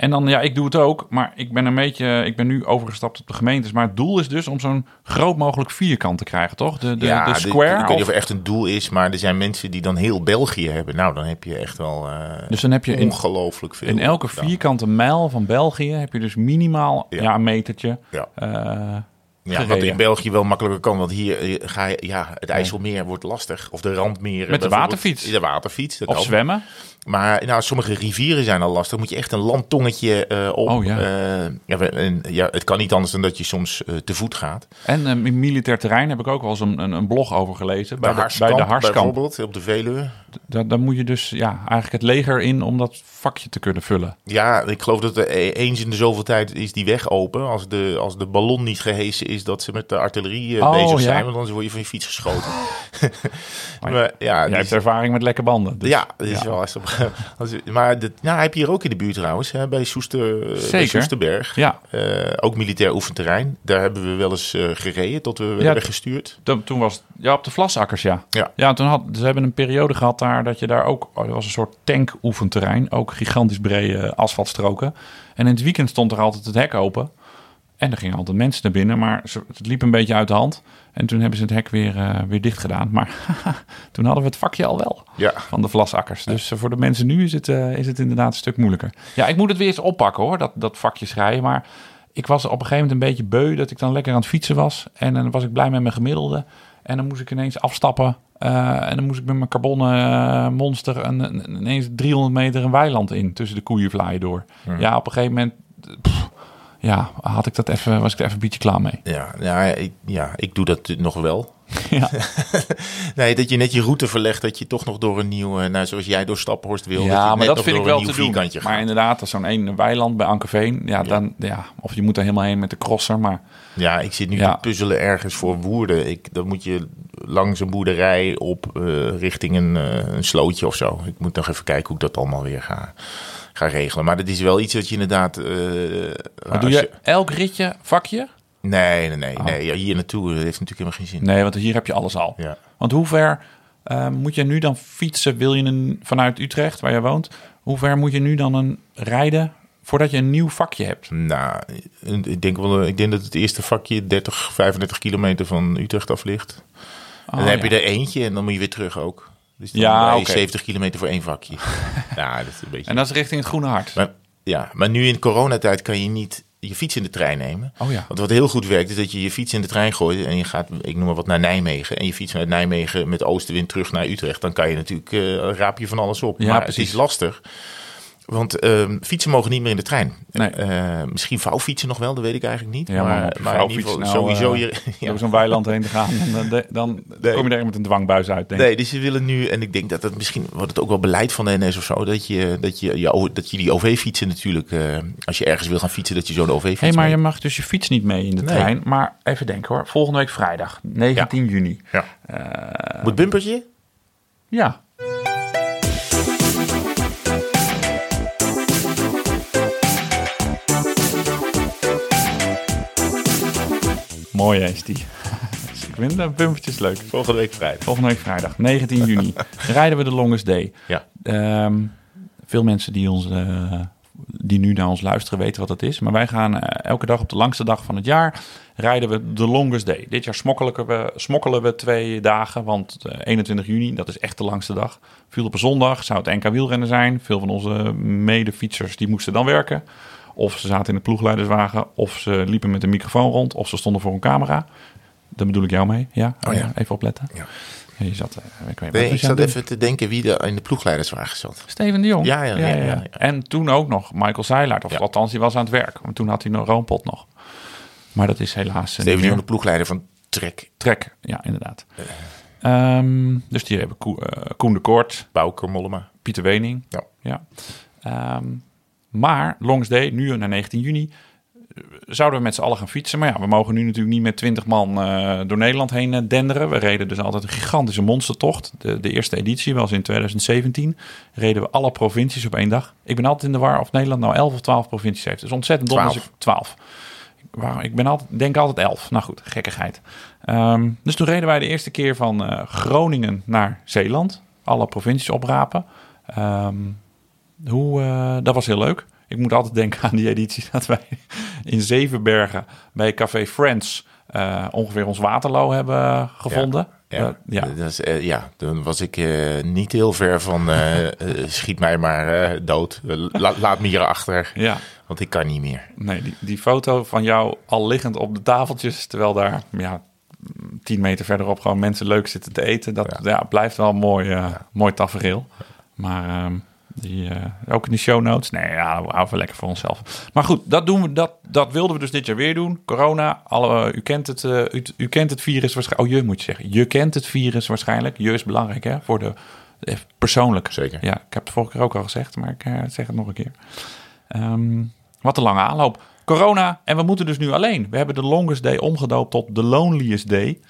En dan, ja, ik doe het ook. Maar ik ben een beetje, ik ben nu overgestapt op de gemeentes. Maar het doel is dus om zo'n groot mogelijk vierkant te krijgen, toch? De, de, ja, de dit- square. ik weet niet of- er echt een doel is, maar er zijn mensen die dan heel België hebben. Nou, dan heb je echt wel eh, dus dan heb je ongelooflijk veel. in elke vierkante mijl van België heb je dus minimaal Ja. ja. een metertje. Ja. eh, Ja, wat in België wel makkelijker kan, want hier eh, ga je, ja, het IJsselmeer wordt lastig. Of de randmeren. Met de waterfiets. De waterfiets. dat of kan. zwemmen. Maar nou, sommige rivieren zijn al lastig. Moet je echt een landtongetje eh, op. Oh, ja. Eh, ja, we- en, ja, het kan niet anders dan dat je soms te voet gaat. En in militair terrein heb ik ook wel eens een, een, een blog over gelezen. Bij, de, bij de Harskamp. bijvoorbeeld, op de Veluwe. Daar, daar moet je dus ja, eigenlijk het leger in om dat vakje te kunnen vullen. Ja, ik geloof dat er e- eens in de zoveel tijd is die weg open. Als de, als de ballon niet gehesen is, dat ze met de artillerie eh, Oh, bezig ja. zijn. Want anders word je van je fiets geschoten. maar, ja, Jij dus- hebt ervaring met lekke banden. dus- ja, dat is wel. Als, maar dat nou, heb je hier ook in de buurt trouwens, hè, bij, Soester, bij Zeker. Soesterberg. Ja, Eh, ook militair oefenterrein. Daar hebben we wel eens eh, gereden tot we werden Ja, weggestuurd. toen was ja, op de Vlasakkers, ja. Ja. Ja, toen had, ze hebben een periode gehad daar dat je daar ook, oh, er was een soort tankoefenterrein, ook gigantisch brede asfaltstroken. En in het weekend stond er altijd het hek open. En er gingen altijd mensen naar binnen, maar het liep een beetje uit de hand. En toen hebben ze het hek weer, eh, weer dicht gedaan. Maar toen hadden we het vakje al wel. Ja. van de vlasakkers. Dus eh, voor de mensen nu is het, eh, is het inderdaad een stuk moeilijker. Ja, ik moet het weer eens oppakken hoor, dat, dat vakje schrijven. Maar ik was op een gegeven moment een beetje beu dat ik dan lekker aan het fietsen was. En dan was ik blij met mijn gemiddelde. En dan moest ik ineens afstappen. en dan moest ik met mijn carbonnen eh, monster een, een- ineens 300 meter een weiland in tussen de koeienvlaaien door. Ja, op een gegeven moment... pff, ja, had ik dat even, was ik er even een beetje klaar mee. Ja, ja, ik, ja, ik doe dat nog wel. Ja. Nee, dat je net je route verlegt, dat je toch nog door een nieuw, eh, nou, zoals jij door Staphorst wil. dat Ja, net maar dat vind ik door een wel nieuw te doen. vierkantje Maar gaat. inderdaad, als zo'n ene weiland bij Ankerveen, ja, dan, ja, of je moet er helemaal heen met de crosser, maar Ja, ik zit nu Ja. te puzzelen ergens voor Woerden. Ik, dan moet je langs een boerderij op eh, richting een, eh, een slootje of zo. Ik moet nog even kijken hoe ik dat allemaal weer ga, ga regelen. Maar dat is wel iets dat je inderdaad... eh, Maar doe je elk ritje vakje? Nee, nee, nee. Oh. nee ja, hier naartoe heeft natuurlijk helemaal geen zin. Nee, want hier heb je alles al. Ja. Want hoe ver eh, moet je nu dan fietsen? Wil je een, vanuit Utrecht, waar je woont, hoe ver moet je nu dan een rijden voordat je een nieuw vakje hebt? Nou, ik denk, wel, ik denk dat het eerste vakje 30, 35 kilometer van Utrecht af ligt. en dan Oh, heb ja. je er eentje en dan moet je weer terug ook. Dus dan Ja, rij je oké. 70 kilometer voor één vakje. ja, dat is een beetje... En dat is richting het Groene Hart. Maar, ja, maar nu in coronatijd kan je niet je fiets in de trein nemen. Oh ja. Want wat heel goed werkt is dat je je fiets in de trein gooit en je gaat, ik noem maar wat, naar Nijmegen. En je fiets vanuit Nijmegen met oostenwind terug naar Utrecht. Dan kan je natuurlijk, eh raap je van alles op. Ja, maar precies. het is lastig. Want ehm, fietsen mogen niet meer in de trein. Nee. Eh, misschien vouwfietsen nog wel, dat weet ik eigenlijk niet. Ja, maar op je in ieder geval vouwfiets nou, sowieso eh, je... Door zo'n weiland heen te gaan, dan, dan Nee. kom je er met een dwangbuis uit, denk ik. Nee, dus ze willen nu, en ik denk dat dat misschien wordt het ook wel beleid van de NS of zo, dat je, dat je, ja, dat je die OV-fietsen natuurlijk, eh, als je ergens wil gaan fietsen, dat je zo'n OV-fiets Hé, maar mee- je mag dus je fiets niet mee in de Nee. trein. Maar even denken hoor, volgende week vrijdag, 19 juni. Ja. Moet bumpertje? ja. Mooi is die. Ik vind de bumpertjes leuk. Volgende week vrijdag. Volgende week vrijdag, 19 juni, rijden we de Longest Day. Ja. Ehm, veel mensen die, ons, eh, die nu naar ons luisteren weten wat dat is. Maar wij gaan eh, elke dag op de langste dag van het jaar rijden we de Longest Day. Dit jaar smokkelen we, smokkelen we twee dagen, want eh, 21 juni, dat is echt de langste dag. Viel op een zondag, zou het NK wielrennen zijn. Veel van onze medefietsers die moesten dan werken. Of ze zaten in de ploegleiderswagen, of ze liepen met een microfoon rond, of ze stonden voor een camera. Daar bedoel ik jou mee, ja? Oh ja. Even opletten. Ja. Je zat, eh, ik weet Nee, ik zat even te denken wie er in de ploegleiderswagen zat. Steven de Jong. Ja, ja, ja. En toen ook nog Michael Zeilaert. Of althans, die was aan het werk. Want toen had hij nog Roompot nog. Maar dat is helaas eh, Steven de. Jong, de ploegleider van Trek. Trek, ja, inderdaad. Ehm, dus die hebben Koen, eh, Koen de Koort, Bouker Mollema. Pieter Wening. Ja. Ja. Ehm, maar Longs Day, nu naar 19 juni, eh, zouden we met z'n allen gaan fietsen. Maar ja, we mogen nu natuurlijk niet met 20 man eh, door Nederland heen eh, denderen. We reden dus altijd een gigantische monstertocht. De, de eerste editie was in 2017. Reden we alle provincies op één dag. Ik ben altijd in de war of Nederland nou 11 of 12 provincies heeft. Dus ontzettend dom als ik 12. 12. Waar- Ik ben altijd, denk altijd 11. Nou goed, gekkigheid. Ehm, dus toen reden wij de eerste keer van Groningen naar Zeeland. Alle provincies oprapen. Ehm, hoe, eh, dat was heel leuk. Ik moet altijd denken aan die editie dat wij in Zevenbergen bij Café Friends eh, ongeveer ons Waterloo hebben gevonden. Ja, ja. Eh, ja, toen was ik niet heel ver van schiet mij maar dood. La- laat me hier achter, ja. want ik kan niet meer. Nee, die, die foto van jou al liggend op de tafeltjes, terwijl daar ja, tien meter verderop gewoon mensen leuk zitten te eten, dat ja. blijft wel een mooi, mooi tafereel. Maar ehm, die, eh, ook in de show notes, nee, ja, we houden we lekker voor onszelf. Maar goed, dat, doen we, dat, dat wilden we dus dit jaar weer doen. Corona, alle, u, kent het, eh, u, u kent het virus waarschijnlijk. Oh, je moet je zeggen. Je kent het virus waarschijnlijk. Je is belangrijk hè, voor de, eh, persoonlijk. Zeker. Ja, ik heb het vorige keer ook al gezegd, maar ik eh, zeg het nog een keer. Ehm, wat een lange aanloop. Corona en we moeten dus nu alleen. We hebben de longest day omgedoopt tot de loneliest day.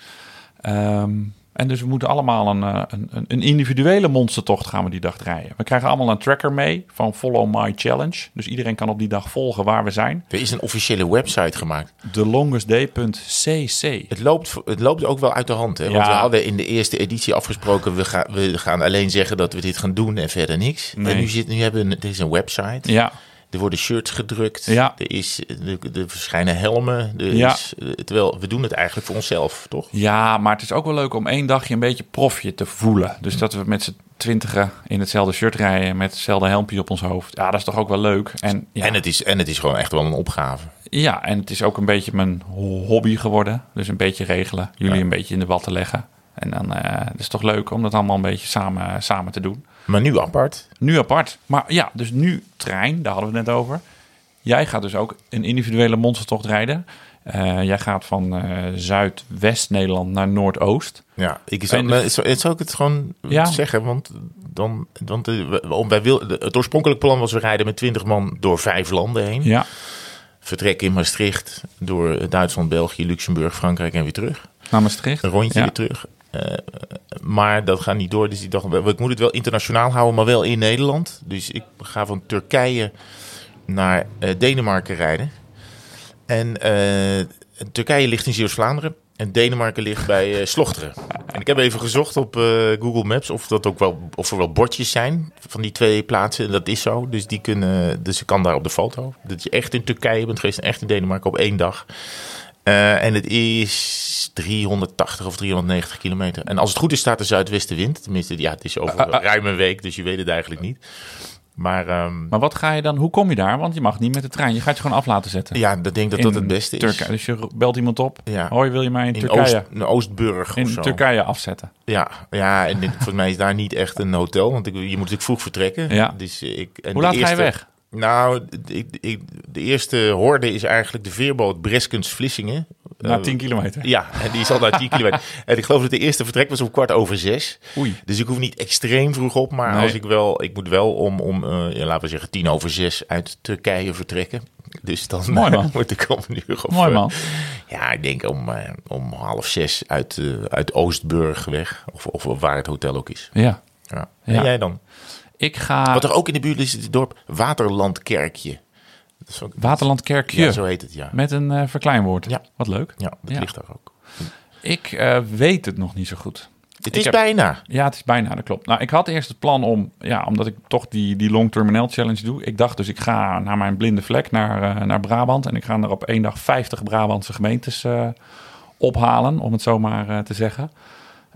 Ehm, en dus we moeten allemaal een, eh, een, een- een individuele monstertocht gaan we die dag rijden. We krijgen allemaal een tracker mee van Follow My Challenge. Dus iedereen kan op die dag volgen waar we zijn. Er is een officiële website gemaakt. TheLongestDay.cc. Het loopt, het loopt ook wel uit de hand. Hè? Want Ja. we hadden in de eerste editie afgesproken... We, gaan we gaan alleen zeggen dat we dit gaan doen en verder niks. Nee. En nu, zit, nu hebben we... Er is een website. Ja, Er worden shirts gedrukt. Ja. Er, is, er, er verschijnen helmen. Er Ja. is, eh, terwijl we doen het eigenlijk voor onszelf, toch? Ja, maar het is ook wel leuk om één dagje een beetje profje te voelen. Dus dat we met z'n twintigen in hetzelfde shirt rijden met hetzelfde helmpje op ons hoofd. Ja, dat is toch ook wel leuk. En, ja, En, het is, en het is gewoon echt wel een opgave. ja, en het is ook een beetje mijn hobby geworden. Dus een beetje regelen, jullie Ja. een beetje in de watten leggen. En dan eh het is het toch leuk om dat allemaal een beetje samen, samen te doen. Maar nu apart. Nu apart. Maar ja, dus nu trein, daar hadden we het net over. Jij gaat dus ook een individuele monstertocht rijden. Eh, jij gaat van eh, Zuidwest-Nederland naar Noordoost. Ja, ik zou, maar zou, zou ik het gewoon Ja. zeggen, want dan, want eh, wij wil, het oorspronkelijke plan was we rijden met 20 man door vijf landen heen. Ja, Vertrekken in Maastricht door Duitsland, België, Luxemburg, Frankrijk en weer terug. naar Maastricht. Een rondje Ja. weer terug. Eh, maar dat gaat niet door. Dus ik dacht, ik moet het wel internationaal houden, maar wel in Nederland. Dus ik ga van Turkije naar eh, Denemarken rijden. En eh, Turkije ligt in Zeeuws-Vlaanderen. En Denemarken ligt bij eh, Slochteren. En ik heb even gezocht op Google Maps of, dat ook wel, of er wel bordjes zijn van die twee plaatsen. En dat is zo. Dus, die kunnen, dus ik kan daar op de foto. Dat je echt in Turkije bent geweest en echt in Denemarken op één dag. Eh, en het is 380 of 390 kilometer. En als het goed is, staat de zuidwestenwind. Tenminste, ja, het is over ruim een week, dus je weet het eigenlijk niet. Maar ehm, Maar wat ga je dan, hoe kom je daar? Want je mag niet met de trein. Je gaat je gewoon af laten zetten. ja, ik denk dat dat het beste is. Turkije. Dus je belt iemand op. Ja. Hoi, wil je mij in, In, Turkije, Oost, in Oostburg of in zo. Turkije afzetten? Ja, ja, en dit- volgens mij is daar niet echt een hotel, want ik, je moet natuurlijk vroeg vertrekken. Ja. Dus ik, en Hoe laat ga je eerste- weg? Nou, ik, ik, de eerste horde is eigenlijk de veerboot Breskens-Vlissingen. Na Eh, 10 kilometer. Ja, en die is al naar 10 kilometer. En ik geloof dat de eerste vertrek was om kwart over zes. Oei. Dus ik hoef niet extreem vroeg op, maar Nee. als ik wel, ik moet wel om, om eh, ja, laten we zeggen, tien over zes uit Turkije vertrekken. Dus dan Mooi, man. moet ik om een uur of... Mooi eh, man. Ja, ik denk om, eh, om half zes uit, eh, uit Oostburg weg. Of, of waar het hotel ook is. Ja. Ja. Ja. En jij dan? Ik ga Wat er ook in de buurt is, is het dorp Waterlandkerkje. Ook, Waterlandkerkje ja, zo heet het, ja. met een eh, verkleinwoord. Ja. Wat leuk. Ja, dat Ja. ligt daar ook. Ik eh, weet het nog niet zo goed. Het Ik is heb- bijna. Ja, het is bijna, dat klopt. Nou, ik had eerst het plan om, ja, omdat ik toch die, die Long Terminal Challenge doe. Ik dacht dus, ik ga naar mijn blinde vlek, naar, eh, naar Brabant. En ik ga er op één dag 50 Brabantse gemeentes ophalen, om het zo maar te zeggen.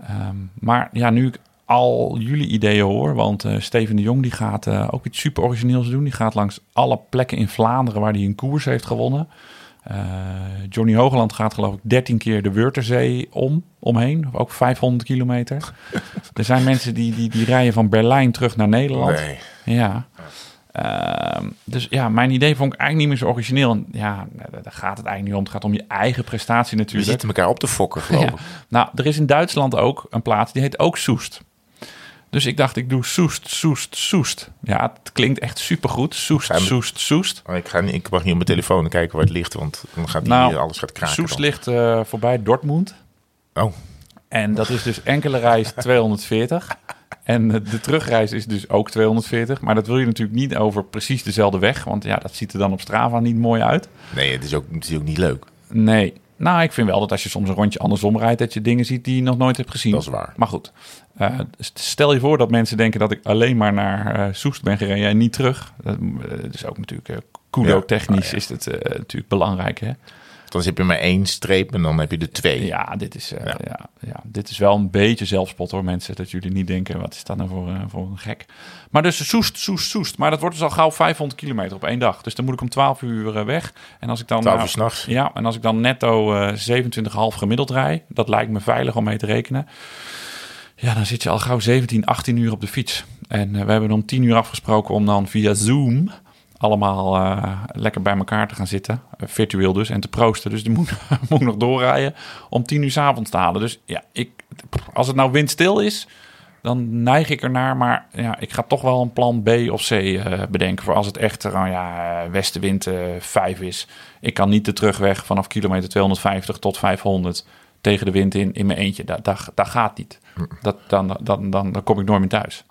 Ehm, maar ja, nu ik al jullie ideeën hoor, want eh, Steven de Jong die gaat eh, ook iets super origineels doen. Die gaat langs alle plekken in Vlaanderen waar hij een koers heeft gewonnen. Eh, Johnny Hogeland gaat geloof ik 13 keer de Wörthersee om, omheen. Ook 500 kilometer. er zijn mensen die, die, die rijden van Berlijn terug naar Nederland. Nee. Ja. Ehm, dus ja, mijn idee vond ik eigenlijk niet meer zo origineel. En ja, daar gaat het eigenlijk niet om. Het gaat om je eigen prestatie We natuurlijk. zitten elkaar op te fokken, geloof Ja. ik. Nou, er is in Duitsland ook een plaats die heet ook Soest. Dus ik dacht, ik doe Soest, Soest, Soest. Ja, het klinkt echt supergoed. Soest, Ga Soest, Soest. Maar ik, ga niet, ik mag niet op mijn telefoon kijken waar het ligt, want dan gaat die, Nou, alles gaat kraken. Soest dan. ligt eh, voorbij Dortmund. Oh, En dat is dus enkele reis 240. En de terugreis is dus ook 240. Maar dat wil je natuurlijk niet over precies dezelfde weg. Want ja, dat ziet er dan op Strava niet mooi uit. nee, het is, ook, het is ook niet leuk. Nee. Nou, ik vind wel dat als je soms een rondje andersom rijdt... dat je dingen ziet die je nog nooit hebt gezien. Dat is waar. Maar goed. Eh, stel je voor dat mensen denken dat ik alleen maar naar eh, Soest ben gereden en niet terug. Dat eh, is ook natuurlijk... eh Kudo-technisch Ja, ja. is het natuurlijk belangrijk, hè? Dan heb je maar één streep en dan heb je er twee. Ja, dit is, Ja. ja. Dit is wel een beetje zelfspot hoor, mensen. Dat jullie niet denken, wat is dat nou voor, voor een gek. Maar dus Soest, Soest, Soest. Maar dat wordt dus al gauw 500 kilometer op één dag. Dus dan moet ik om 12 uur weg. En als ik dan... 12 nou, uur s'nachts. Ja, en als ik dan netto eh 27,5 gemiddeld rij, dat lijkt me veilig om mee te rekenen. Ja, dan zit je al gauw 17, 18 uur op de fiets. En eh, we hebben om 10 uur afgesproken om dan via Zoom allemaal eh, lekker bij elkaar te gaan zitten. Eh, virtueel dus, en te proosten. Dus die moet, moet nog doorrijden om 10 uur 's avonds te halen. Dus ja, ik, als het nou windstil is, dan neig ik ernaar. Maar ja, ik ga toch wel een plan B of C bedenken. Voor als het echt nou ja, westenwind eh 5 is. Ik kan niet de terugweg vanaf kilometer 250 tot 500 tegen de wind in, in mijn eentje. Dat, dat, dat gaat niet. Dat, dan, dan, dan, dan kom ik nooit meer thuis.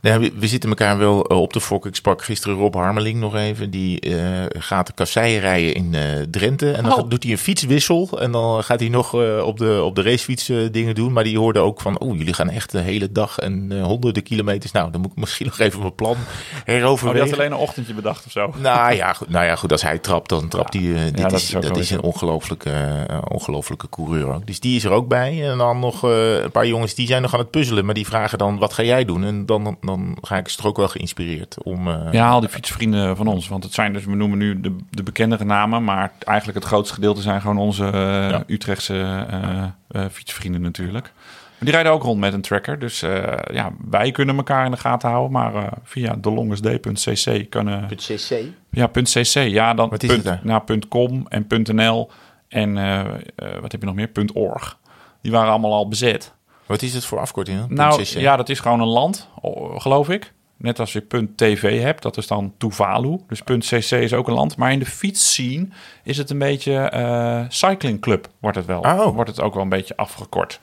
Nee, we, we zitten elkaar wel eh, op te fokken. Ik sprak gisteren Rob Harmeling nog even. Die eh, gaat de kasseien rijden in eh, Drenthe. En dan Oh. doet hij een fietswissel. En dan gaat hij nog op, de, op de racefiets dingen doen. Maar die hoorde ook van, oh, jullie gaan echt de hele dag en honderden kilometers. Nou, dan moet ik misschien nog even mijn plan Oh, die heroverwegen. had alleen een ochtendje bedacht of zo. Nou ja, goed, nou ja, goed, als hij trapt, dan trapt hij. eh, dit dat is, is dat een ongelofelijke, eh, ongelofelijke coureur ook. Dus die is er ook bij. En dan nog een paar jongens die zijn nog aan het puzzelen. Maar die vragen dan, wat ga jij doen? En dan, dan ga ik ze er ook wel geïnspireerd om... eh, Ja, al die fietsvrienden van ons. Want het zijn dus, we noemen nu de, de bekendere namen. Maar eigenlijk het grootste gedeelte zijn gewoon onze eh, Ja. Utrechtse eh, eh, fietsvrienden natuurlijk. Maar die rijden ook rond met een tracker. Dus eh, ja, wij kunnen elkaar in de gaten houden. Maar eh, via delongersd.cc kunnen... .cc. Ja, .cc. Ja, dan Wat is punt, het daar? nou, punt .com en .nl en eh, eh, wat heb je nog meer? .org. Die waren allemaal al bezet. Wat is het voor afkorting? Nou, ja, dat is gewoon een land, geloof ik. Net als je .tv hebt, dat is dan Tuvalu. Dus .cc is ook een land. Maar in de fietsscene is het een beetje eh cycling club, wordt het wel. Oh. Wordt het ook wel een beetje afgekort.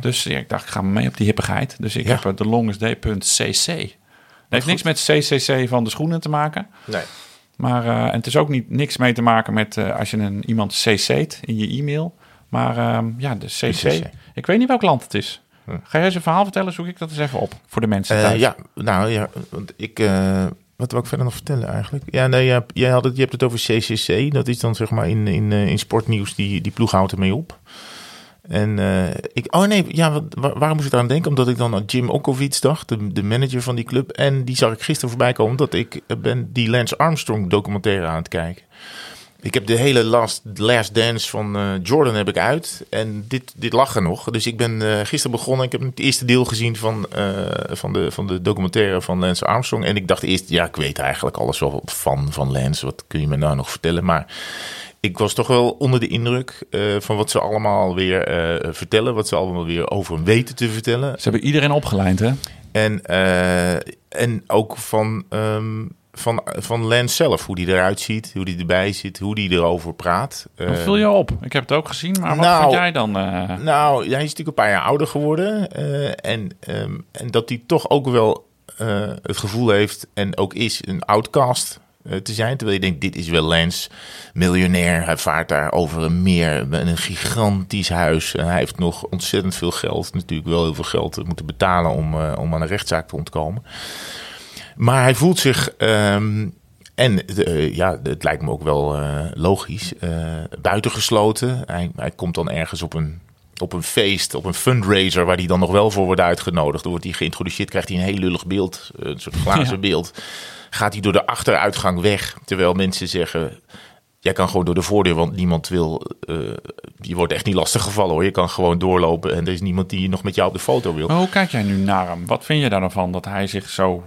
Dus ja, ik dacht, ik ga mee op die hippigheid. Dus ik Ja. heb eh, de longestday.cc. Het heeft niks met CCC van de schoenen te maken. Nee. Maar eh, en het is ook niet, niks mee te maken met eh, als je een, iemand cc't in je e-mail. Maar ehm, ja, de cc. CC. Ik weet niet welk land het is. Ga jij eens een verhaal vertellen? Zoek ik dat eens even op voor de mensen Eh, ja, nou ja, want ik... eh, wat wil ik verder nog vertellen eigenlijk? Ja, nee, jij had het, je hebt het over CCC. Dat is dan zeg maar in, in, eh, in sportnieuws, die, die ploeg houdt ermee op. En ik, oh nee, ja, wat, waar, waarom moest ik aan denken? Omdat ik dan aan Jim Okovic dacht, de, de manager van die club. En die zag ik gisteren voorbij komen, omdat ik ben die Lance Armstrong documentaire aan het kijken. Ik heb de hele Last, last Dance van eh, Jordan heb ik uit. En dit, dit lag er nog. Dus ik ben eh, gisteren begonnen. Ik heb het eerste deel gezien van, eh, van, de, van de documentaire van Lance Armstrong. En ik dacht eerst, ja, ik weet eigenlijk alles wel van, van Lance. Wat kun je me nou nog vertellen? Maar ik was toch wel onder de indruk van wat ze allemaal weer vertellen. Wat ze allemaal weer over hem weten te vertellen. Ze hebben iedereen opgeleid, hè? En, en ook van, ehm, van, van Lance zelf. Hoe die eruit ziet, hoe die erbij zit, hoe die erover praat. Wat viel je op? Ik heb het ook gezien, maar wat nou, vind jij dan? eh? nou, hij is natuurlijk een paar jaar ouder geworden. eh, en, ehm, en dat hij toch ook wel eh, het gevoel heeft en ook is een outcast te zijn. Terwijl je denkt, dit is wel Lance, miljonair. Hij vaart daar over een meer een gigantisch huis. En hij heeft nog ontzettend veel geld. Natuurlijk wel heel veel geld moeten betalen om, om aan een rechtszaak te ontkomen. Maar hij voelt zich... ehm, en eh, ja, het lijkt me ook wel eh, logisch. eh, buitengesloten. Hij, hij komt dan ergens op een, op een feest, op een fundraiser, waar hij dan nog wel voor wordt uitgenodigd. Dan wordt hij geïntroduceerd, krijgt hij een heel lullig beeld, een soort glazen Ja. beeld. Gaat hij door de achteruitgang weg, terwijl mensen zeggen. jij kan gewoon door de voordeur, want niemand wil... je wordt echt niet lastig gevallen hoor. Je kan gewoon doorlopen en er is niemand die nog met jou op de foto wil. Maar hoe kijk jij nu naar hem? Wat vind je daar dan van dat hij zich zo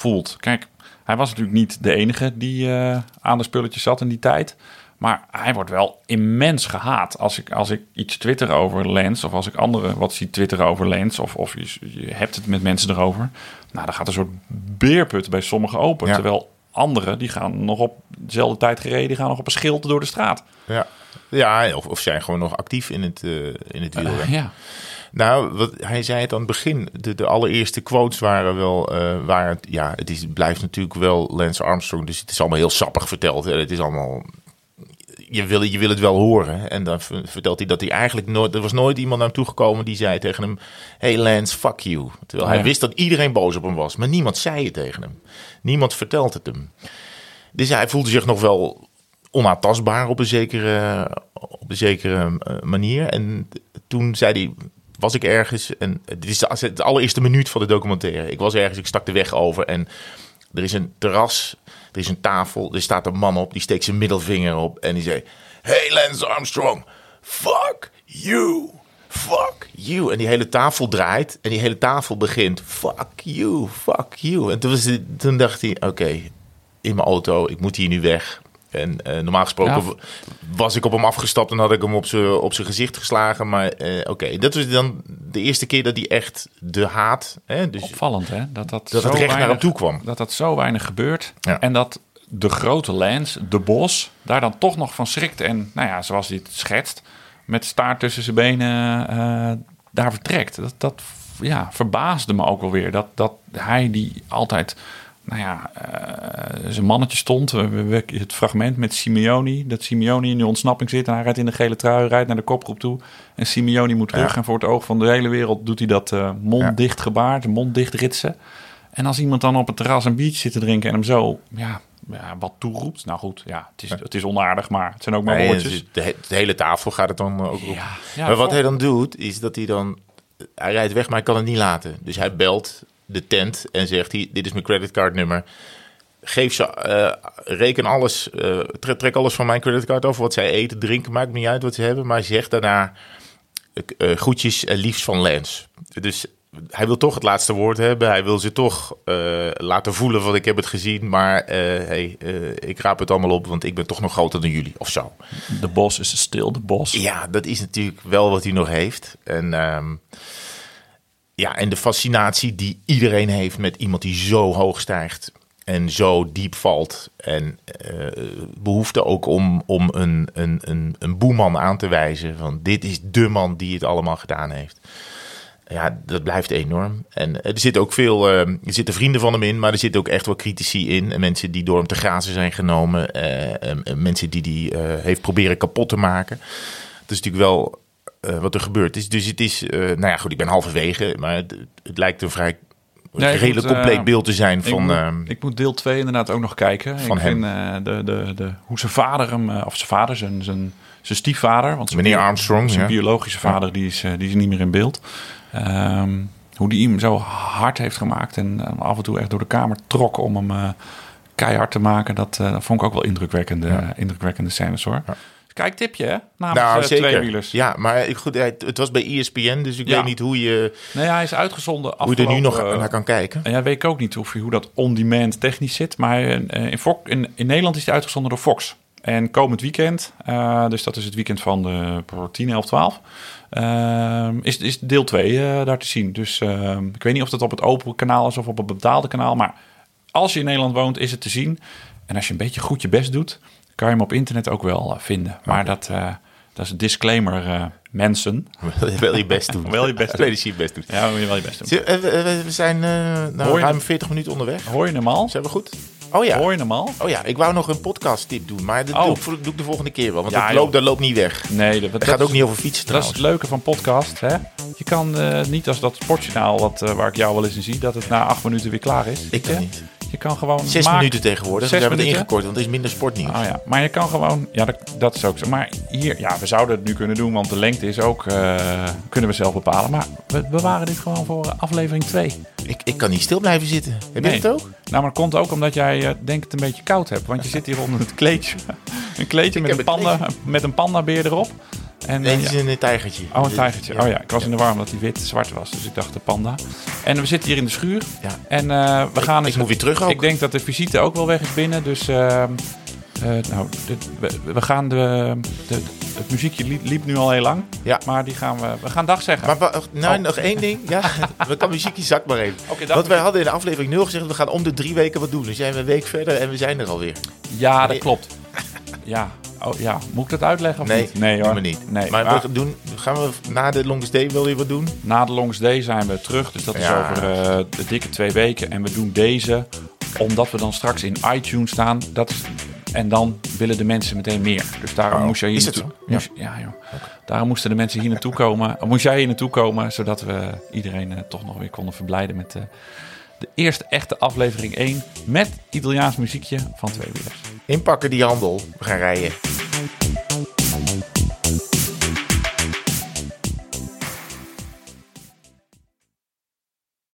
voelt? Kijk, hij was natuurlijk niet de enige die eh, aan de spulletjes zat in die tijd. Maar hij wordt wel immens gehaat. Als ik, als ik iets twitter over Lens, of als ik anderen wat zie twitteren over Lens, of, of je, je hebt het met mensen erover. Nou, dan gaat een soort beerput bij sommigen open. Ja. Terwijl anderen, die gaan nog op dezelfde tijd gereden, die gaan nog op een schild door de straat. Ja, ja of, of zijn gewoon nog actief in het, eh in het wielrennen. Ja. Nou, wat, hij zei het aan het begin. De, de allereerste quotes waren wel... eh waren, het- ja, het is, blijft natuurlijk wel Lance Armstrong. Dus het is allemaal heel sappig verteld. hè. Het is allemaal... Je wil, je wil het wel horen. En dan vertelt hij dat hij eigenlijk nooit... Er was nooit iemand naar hem toegekomen die zei tegen hem... Hey Lance, fuck you. Terwijl hij wist dat iedereen boos op hem was. Maar niemand zei het tegen hem. Niemand vertelt het hem. Dus hij voelde zich nog wel onaantastbaar op een zekere, op een zekere eh, manier. En toen zei hij, was ik ergens, en dit is de, allereerste minuut van de documentaire. Ik was ergens, ik stak de weg over en er is een terras, er is een tafel, er staat een man op, die steekt zijn middelvinger op en die zei... Hey Lance Armstrong, fuck you, fuck you. En die hele tafel draait en die hele tafel begint, fuck you, fuck you. En toen, was toen dacht hij, oké, in mijn auto, ik moet hier nu weg. En eh, normaal gesproken Ja. was ik op hem afgestapt en had ik hem op zijn op gezicht geslagen. Maar eh, oké, dat was dan de eerste keer dat hij echt de haat... Hè, dus Opvallend, hè? Dat, dat, dat zo het recht naar weinig- hem toe kwam. dat dat zo weinig gebeurt. Ja. En dat de grote Lance, de bos, daar dan toch nog van schrikt. En nou ja, zoals hij het schetst, met staart tussen zijn benen eh, daar vertrekt. Dat, dat ja, verbaasde me ook wel weer. Dat, dat hij die altijd, nou ja, eh, zijn mannetje stond. Het fragment met Simeoni. Dat Simeoni in de ontsnapping zit en hij rijdt in de gele trui, rijdt naar de kopgroep toe. En Simeoni moet terug. Ja. En voor het oog van de hele wereld doet hij dat eh mond Ja. dicht gebaar, de mond dicht ritsen. En als iemand dan op het terras een biertje zit te drinken en hem zo ja, ja, wat toeroept. Nou goed, ja, het is, het is onaardig, maar het zijn ook maar Nee, woordjes. de, de hele tafel gaat het dan ook op. Ja, ja, maar wat hij dan doet, is dat hij dan... Hij rijdt weg, maar hij kan het niet laten. Dus hij belt de tent en zegt... Hier, dit is mijn creditcardnummer. Geef ze, eh, reken alles, eh, trek, trek alles van mijn creditcard over. Wat zij eten, drinken, maakt me niet uit wat ze hebben. Maar zeg daarna eh, groetjes en liefst van Lens. Dus hij wil toch het laatste woord hebben. Hij wil ze toch laten voelen van ik heb het gezien. Maar hey, ik raap het allemaal op, want ik ben toch nog groter dan jullie. Of zo. De bos is stil, de bos. Ja, dat is natuurlijk wel wat hij nog heeft. En, ehm, ja, en de fascinatie die iedereen heeft met iemand die zo hoog stijgt en zo diep valt. En eh, behoefte ook om, om een, een, een, een boeman aan te wijzen. Van dit is de man die het allemaal gedaan heeft. Ja, dat blijft enorm. En er zitten ook veel, eh, er zitten vrienden van hem in, maar er zitten ook echt wel critici in. En mensen die door hem te grazen zijn genomen. eh, en- en mensen die die heeft proberen kapot te maken. Dat is natuurlijk wel eh, wat er gebeurd is. Dus het is, eh, nou ja, goed, ik ben halverwege, maar het, het lijkt een vrij Nee, ik redelijk moet, eh, compleet beeld te zijn Ik, van. moet, ehm, ik moet deel 2 inderdaad ook nog kijken. Van ik hem. vind de, de, de, hoe zijn vader hem, of zijn vader, zijn, zijn, zijn stiefvader. Want zijn Meneer Armstrong, Zijn ja. biologische vader, die, is, die is niet meer in beeld. Ehm, hoe die hem zo hard heeft gemaakt en af en toe echt door de kamer trok om hem keihard te maken. Dat, dat vond ik ook wel indrukwekkende, Ja. indrukwekkende scènes hoor. Ja. Kijk, tipje hè? Namens nou, eh, zeker. tweewielers. Ja, maar ik- goed, het was bij ESPN, dus ik Ja. weet niet hoe je, Nee, hij is uitgezonden hoe je er nu nog eh, naar kan kijken. En ja, weet ik ook niet of, hoe dat on-demand technisch zit. Maar eh, in, in, in Nederland is hij uitgezonden door Fox. En komend weekend, dus dat is het weekend van de 10, 11, 12, eh, is, is deel 2 daar te zien. Dus ik weet niet of dat op het open kanaal is of op het betaalde kanaal. Maar als je in Nederland woont, is het te zien. En als je een beetje goed je best doet, kan je hem op internet ook wel eh, vinden. Maar dat, eh, dat is een disclaimer, eh, mensen. Wel je best doen. Wel je best doen. Je best doen. Ja, wel je best doen. We, zijn nou, ruim het? 40 minuten onderweg. Hoor je hem al? Zijn we goed? Oh ja. Hoor je hem al? Oh ja, ik wou nog een podcast tip doen, maar dat Oh. doe, ik, doe ik de volgende keer wel. Want Ja, dat, loopt, dat loopt niet weg. Nee, dat, gaat ook niet over fietsen Dat is trouwens. het leuke van podcast. Hè? Je kan niet als dat sportjournaal wat, waar ik jou wel eens in zie, dat het na acht minuten weer klaar is. Ik kan niet. Je kan gewoon. Zes maak- minuten tegenwoordig. Zes we hebben het ingekort, want er is minder sportnieuws. Oh ja, maar je kan gewoon. Ja, dat, dat is ook zo. Maar hier, ja, we zouden het nu kunnen doen, want de lengte is ook. eh, kunnen we zelf bepalen. Maar we bewaren dit gewoon voor eh, aflevering 2. Ik, ik kan niet stil blijven zitten. Heb Nee. je het ook? Nou, maar dat komt ook omdat jij, eh, denk ik, het een beetje koud hebt. Want je zit hier onder het kleedje. Een kleedje Ik met een, een panda, met een pandabeer erop. En, Nee, eh, het is een tijgertje. Oh, een tijgertje. Oh ja, ik was in de war omdat hij wit-zwart was. Dus ik dacht de panda. En we zitten hier in de schuur. Ja. En eh, we gaan ik eens... moet weer terug ook. Ik denk dat de visite ook wel weg is binnen. Dus ehm, eh, nou, we, we gaan de, de... Het muziekje liep, liep nu al heel lang. Ja. Maar die gaan we... We gaan dag zeggen. Maar nou, Oh. nog één ding. Ja, we kan muziekje zak maar even. Oké, dag Want wij hadden in de aflevering 0 gezegd, we gaan om de drie weken wat doen. Dus jij bent een week verder en we zijn er alweer. Ja, dat Nee. klopt. Ja. Oh, ja. Moet ik dat uitleggen of Nee, niet? Nee hoor. niet. Nee, maar maar we doen, gaan we na de longest day wel weer wat doen? na de Longest Day zijn we terug. Dus dat is over eh, de dikke twee weken. En we doen deze omdat we dan straks in iTunes staan. Dat is, en dan willen de mensen meteen meer. Dus daarom Oh, moest jij hier naartoe. moest- ja, joh. Daarom moesten de mensen hier naartoe komen. Moest jij hier naartoe komen, zodat we iedereen eh, toch nog weer konden verblijden met eh, de eerste echte aflevering 1 met Italiaans muziekje van twee wielers. Inpakken die handel, we gaan rijden.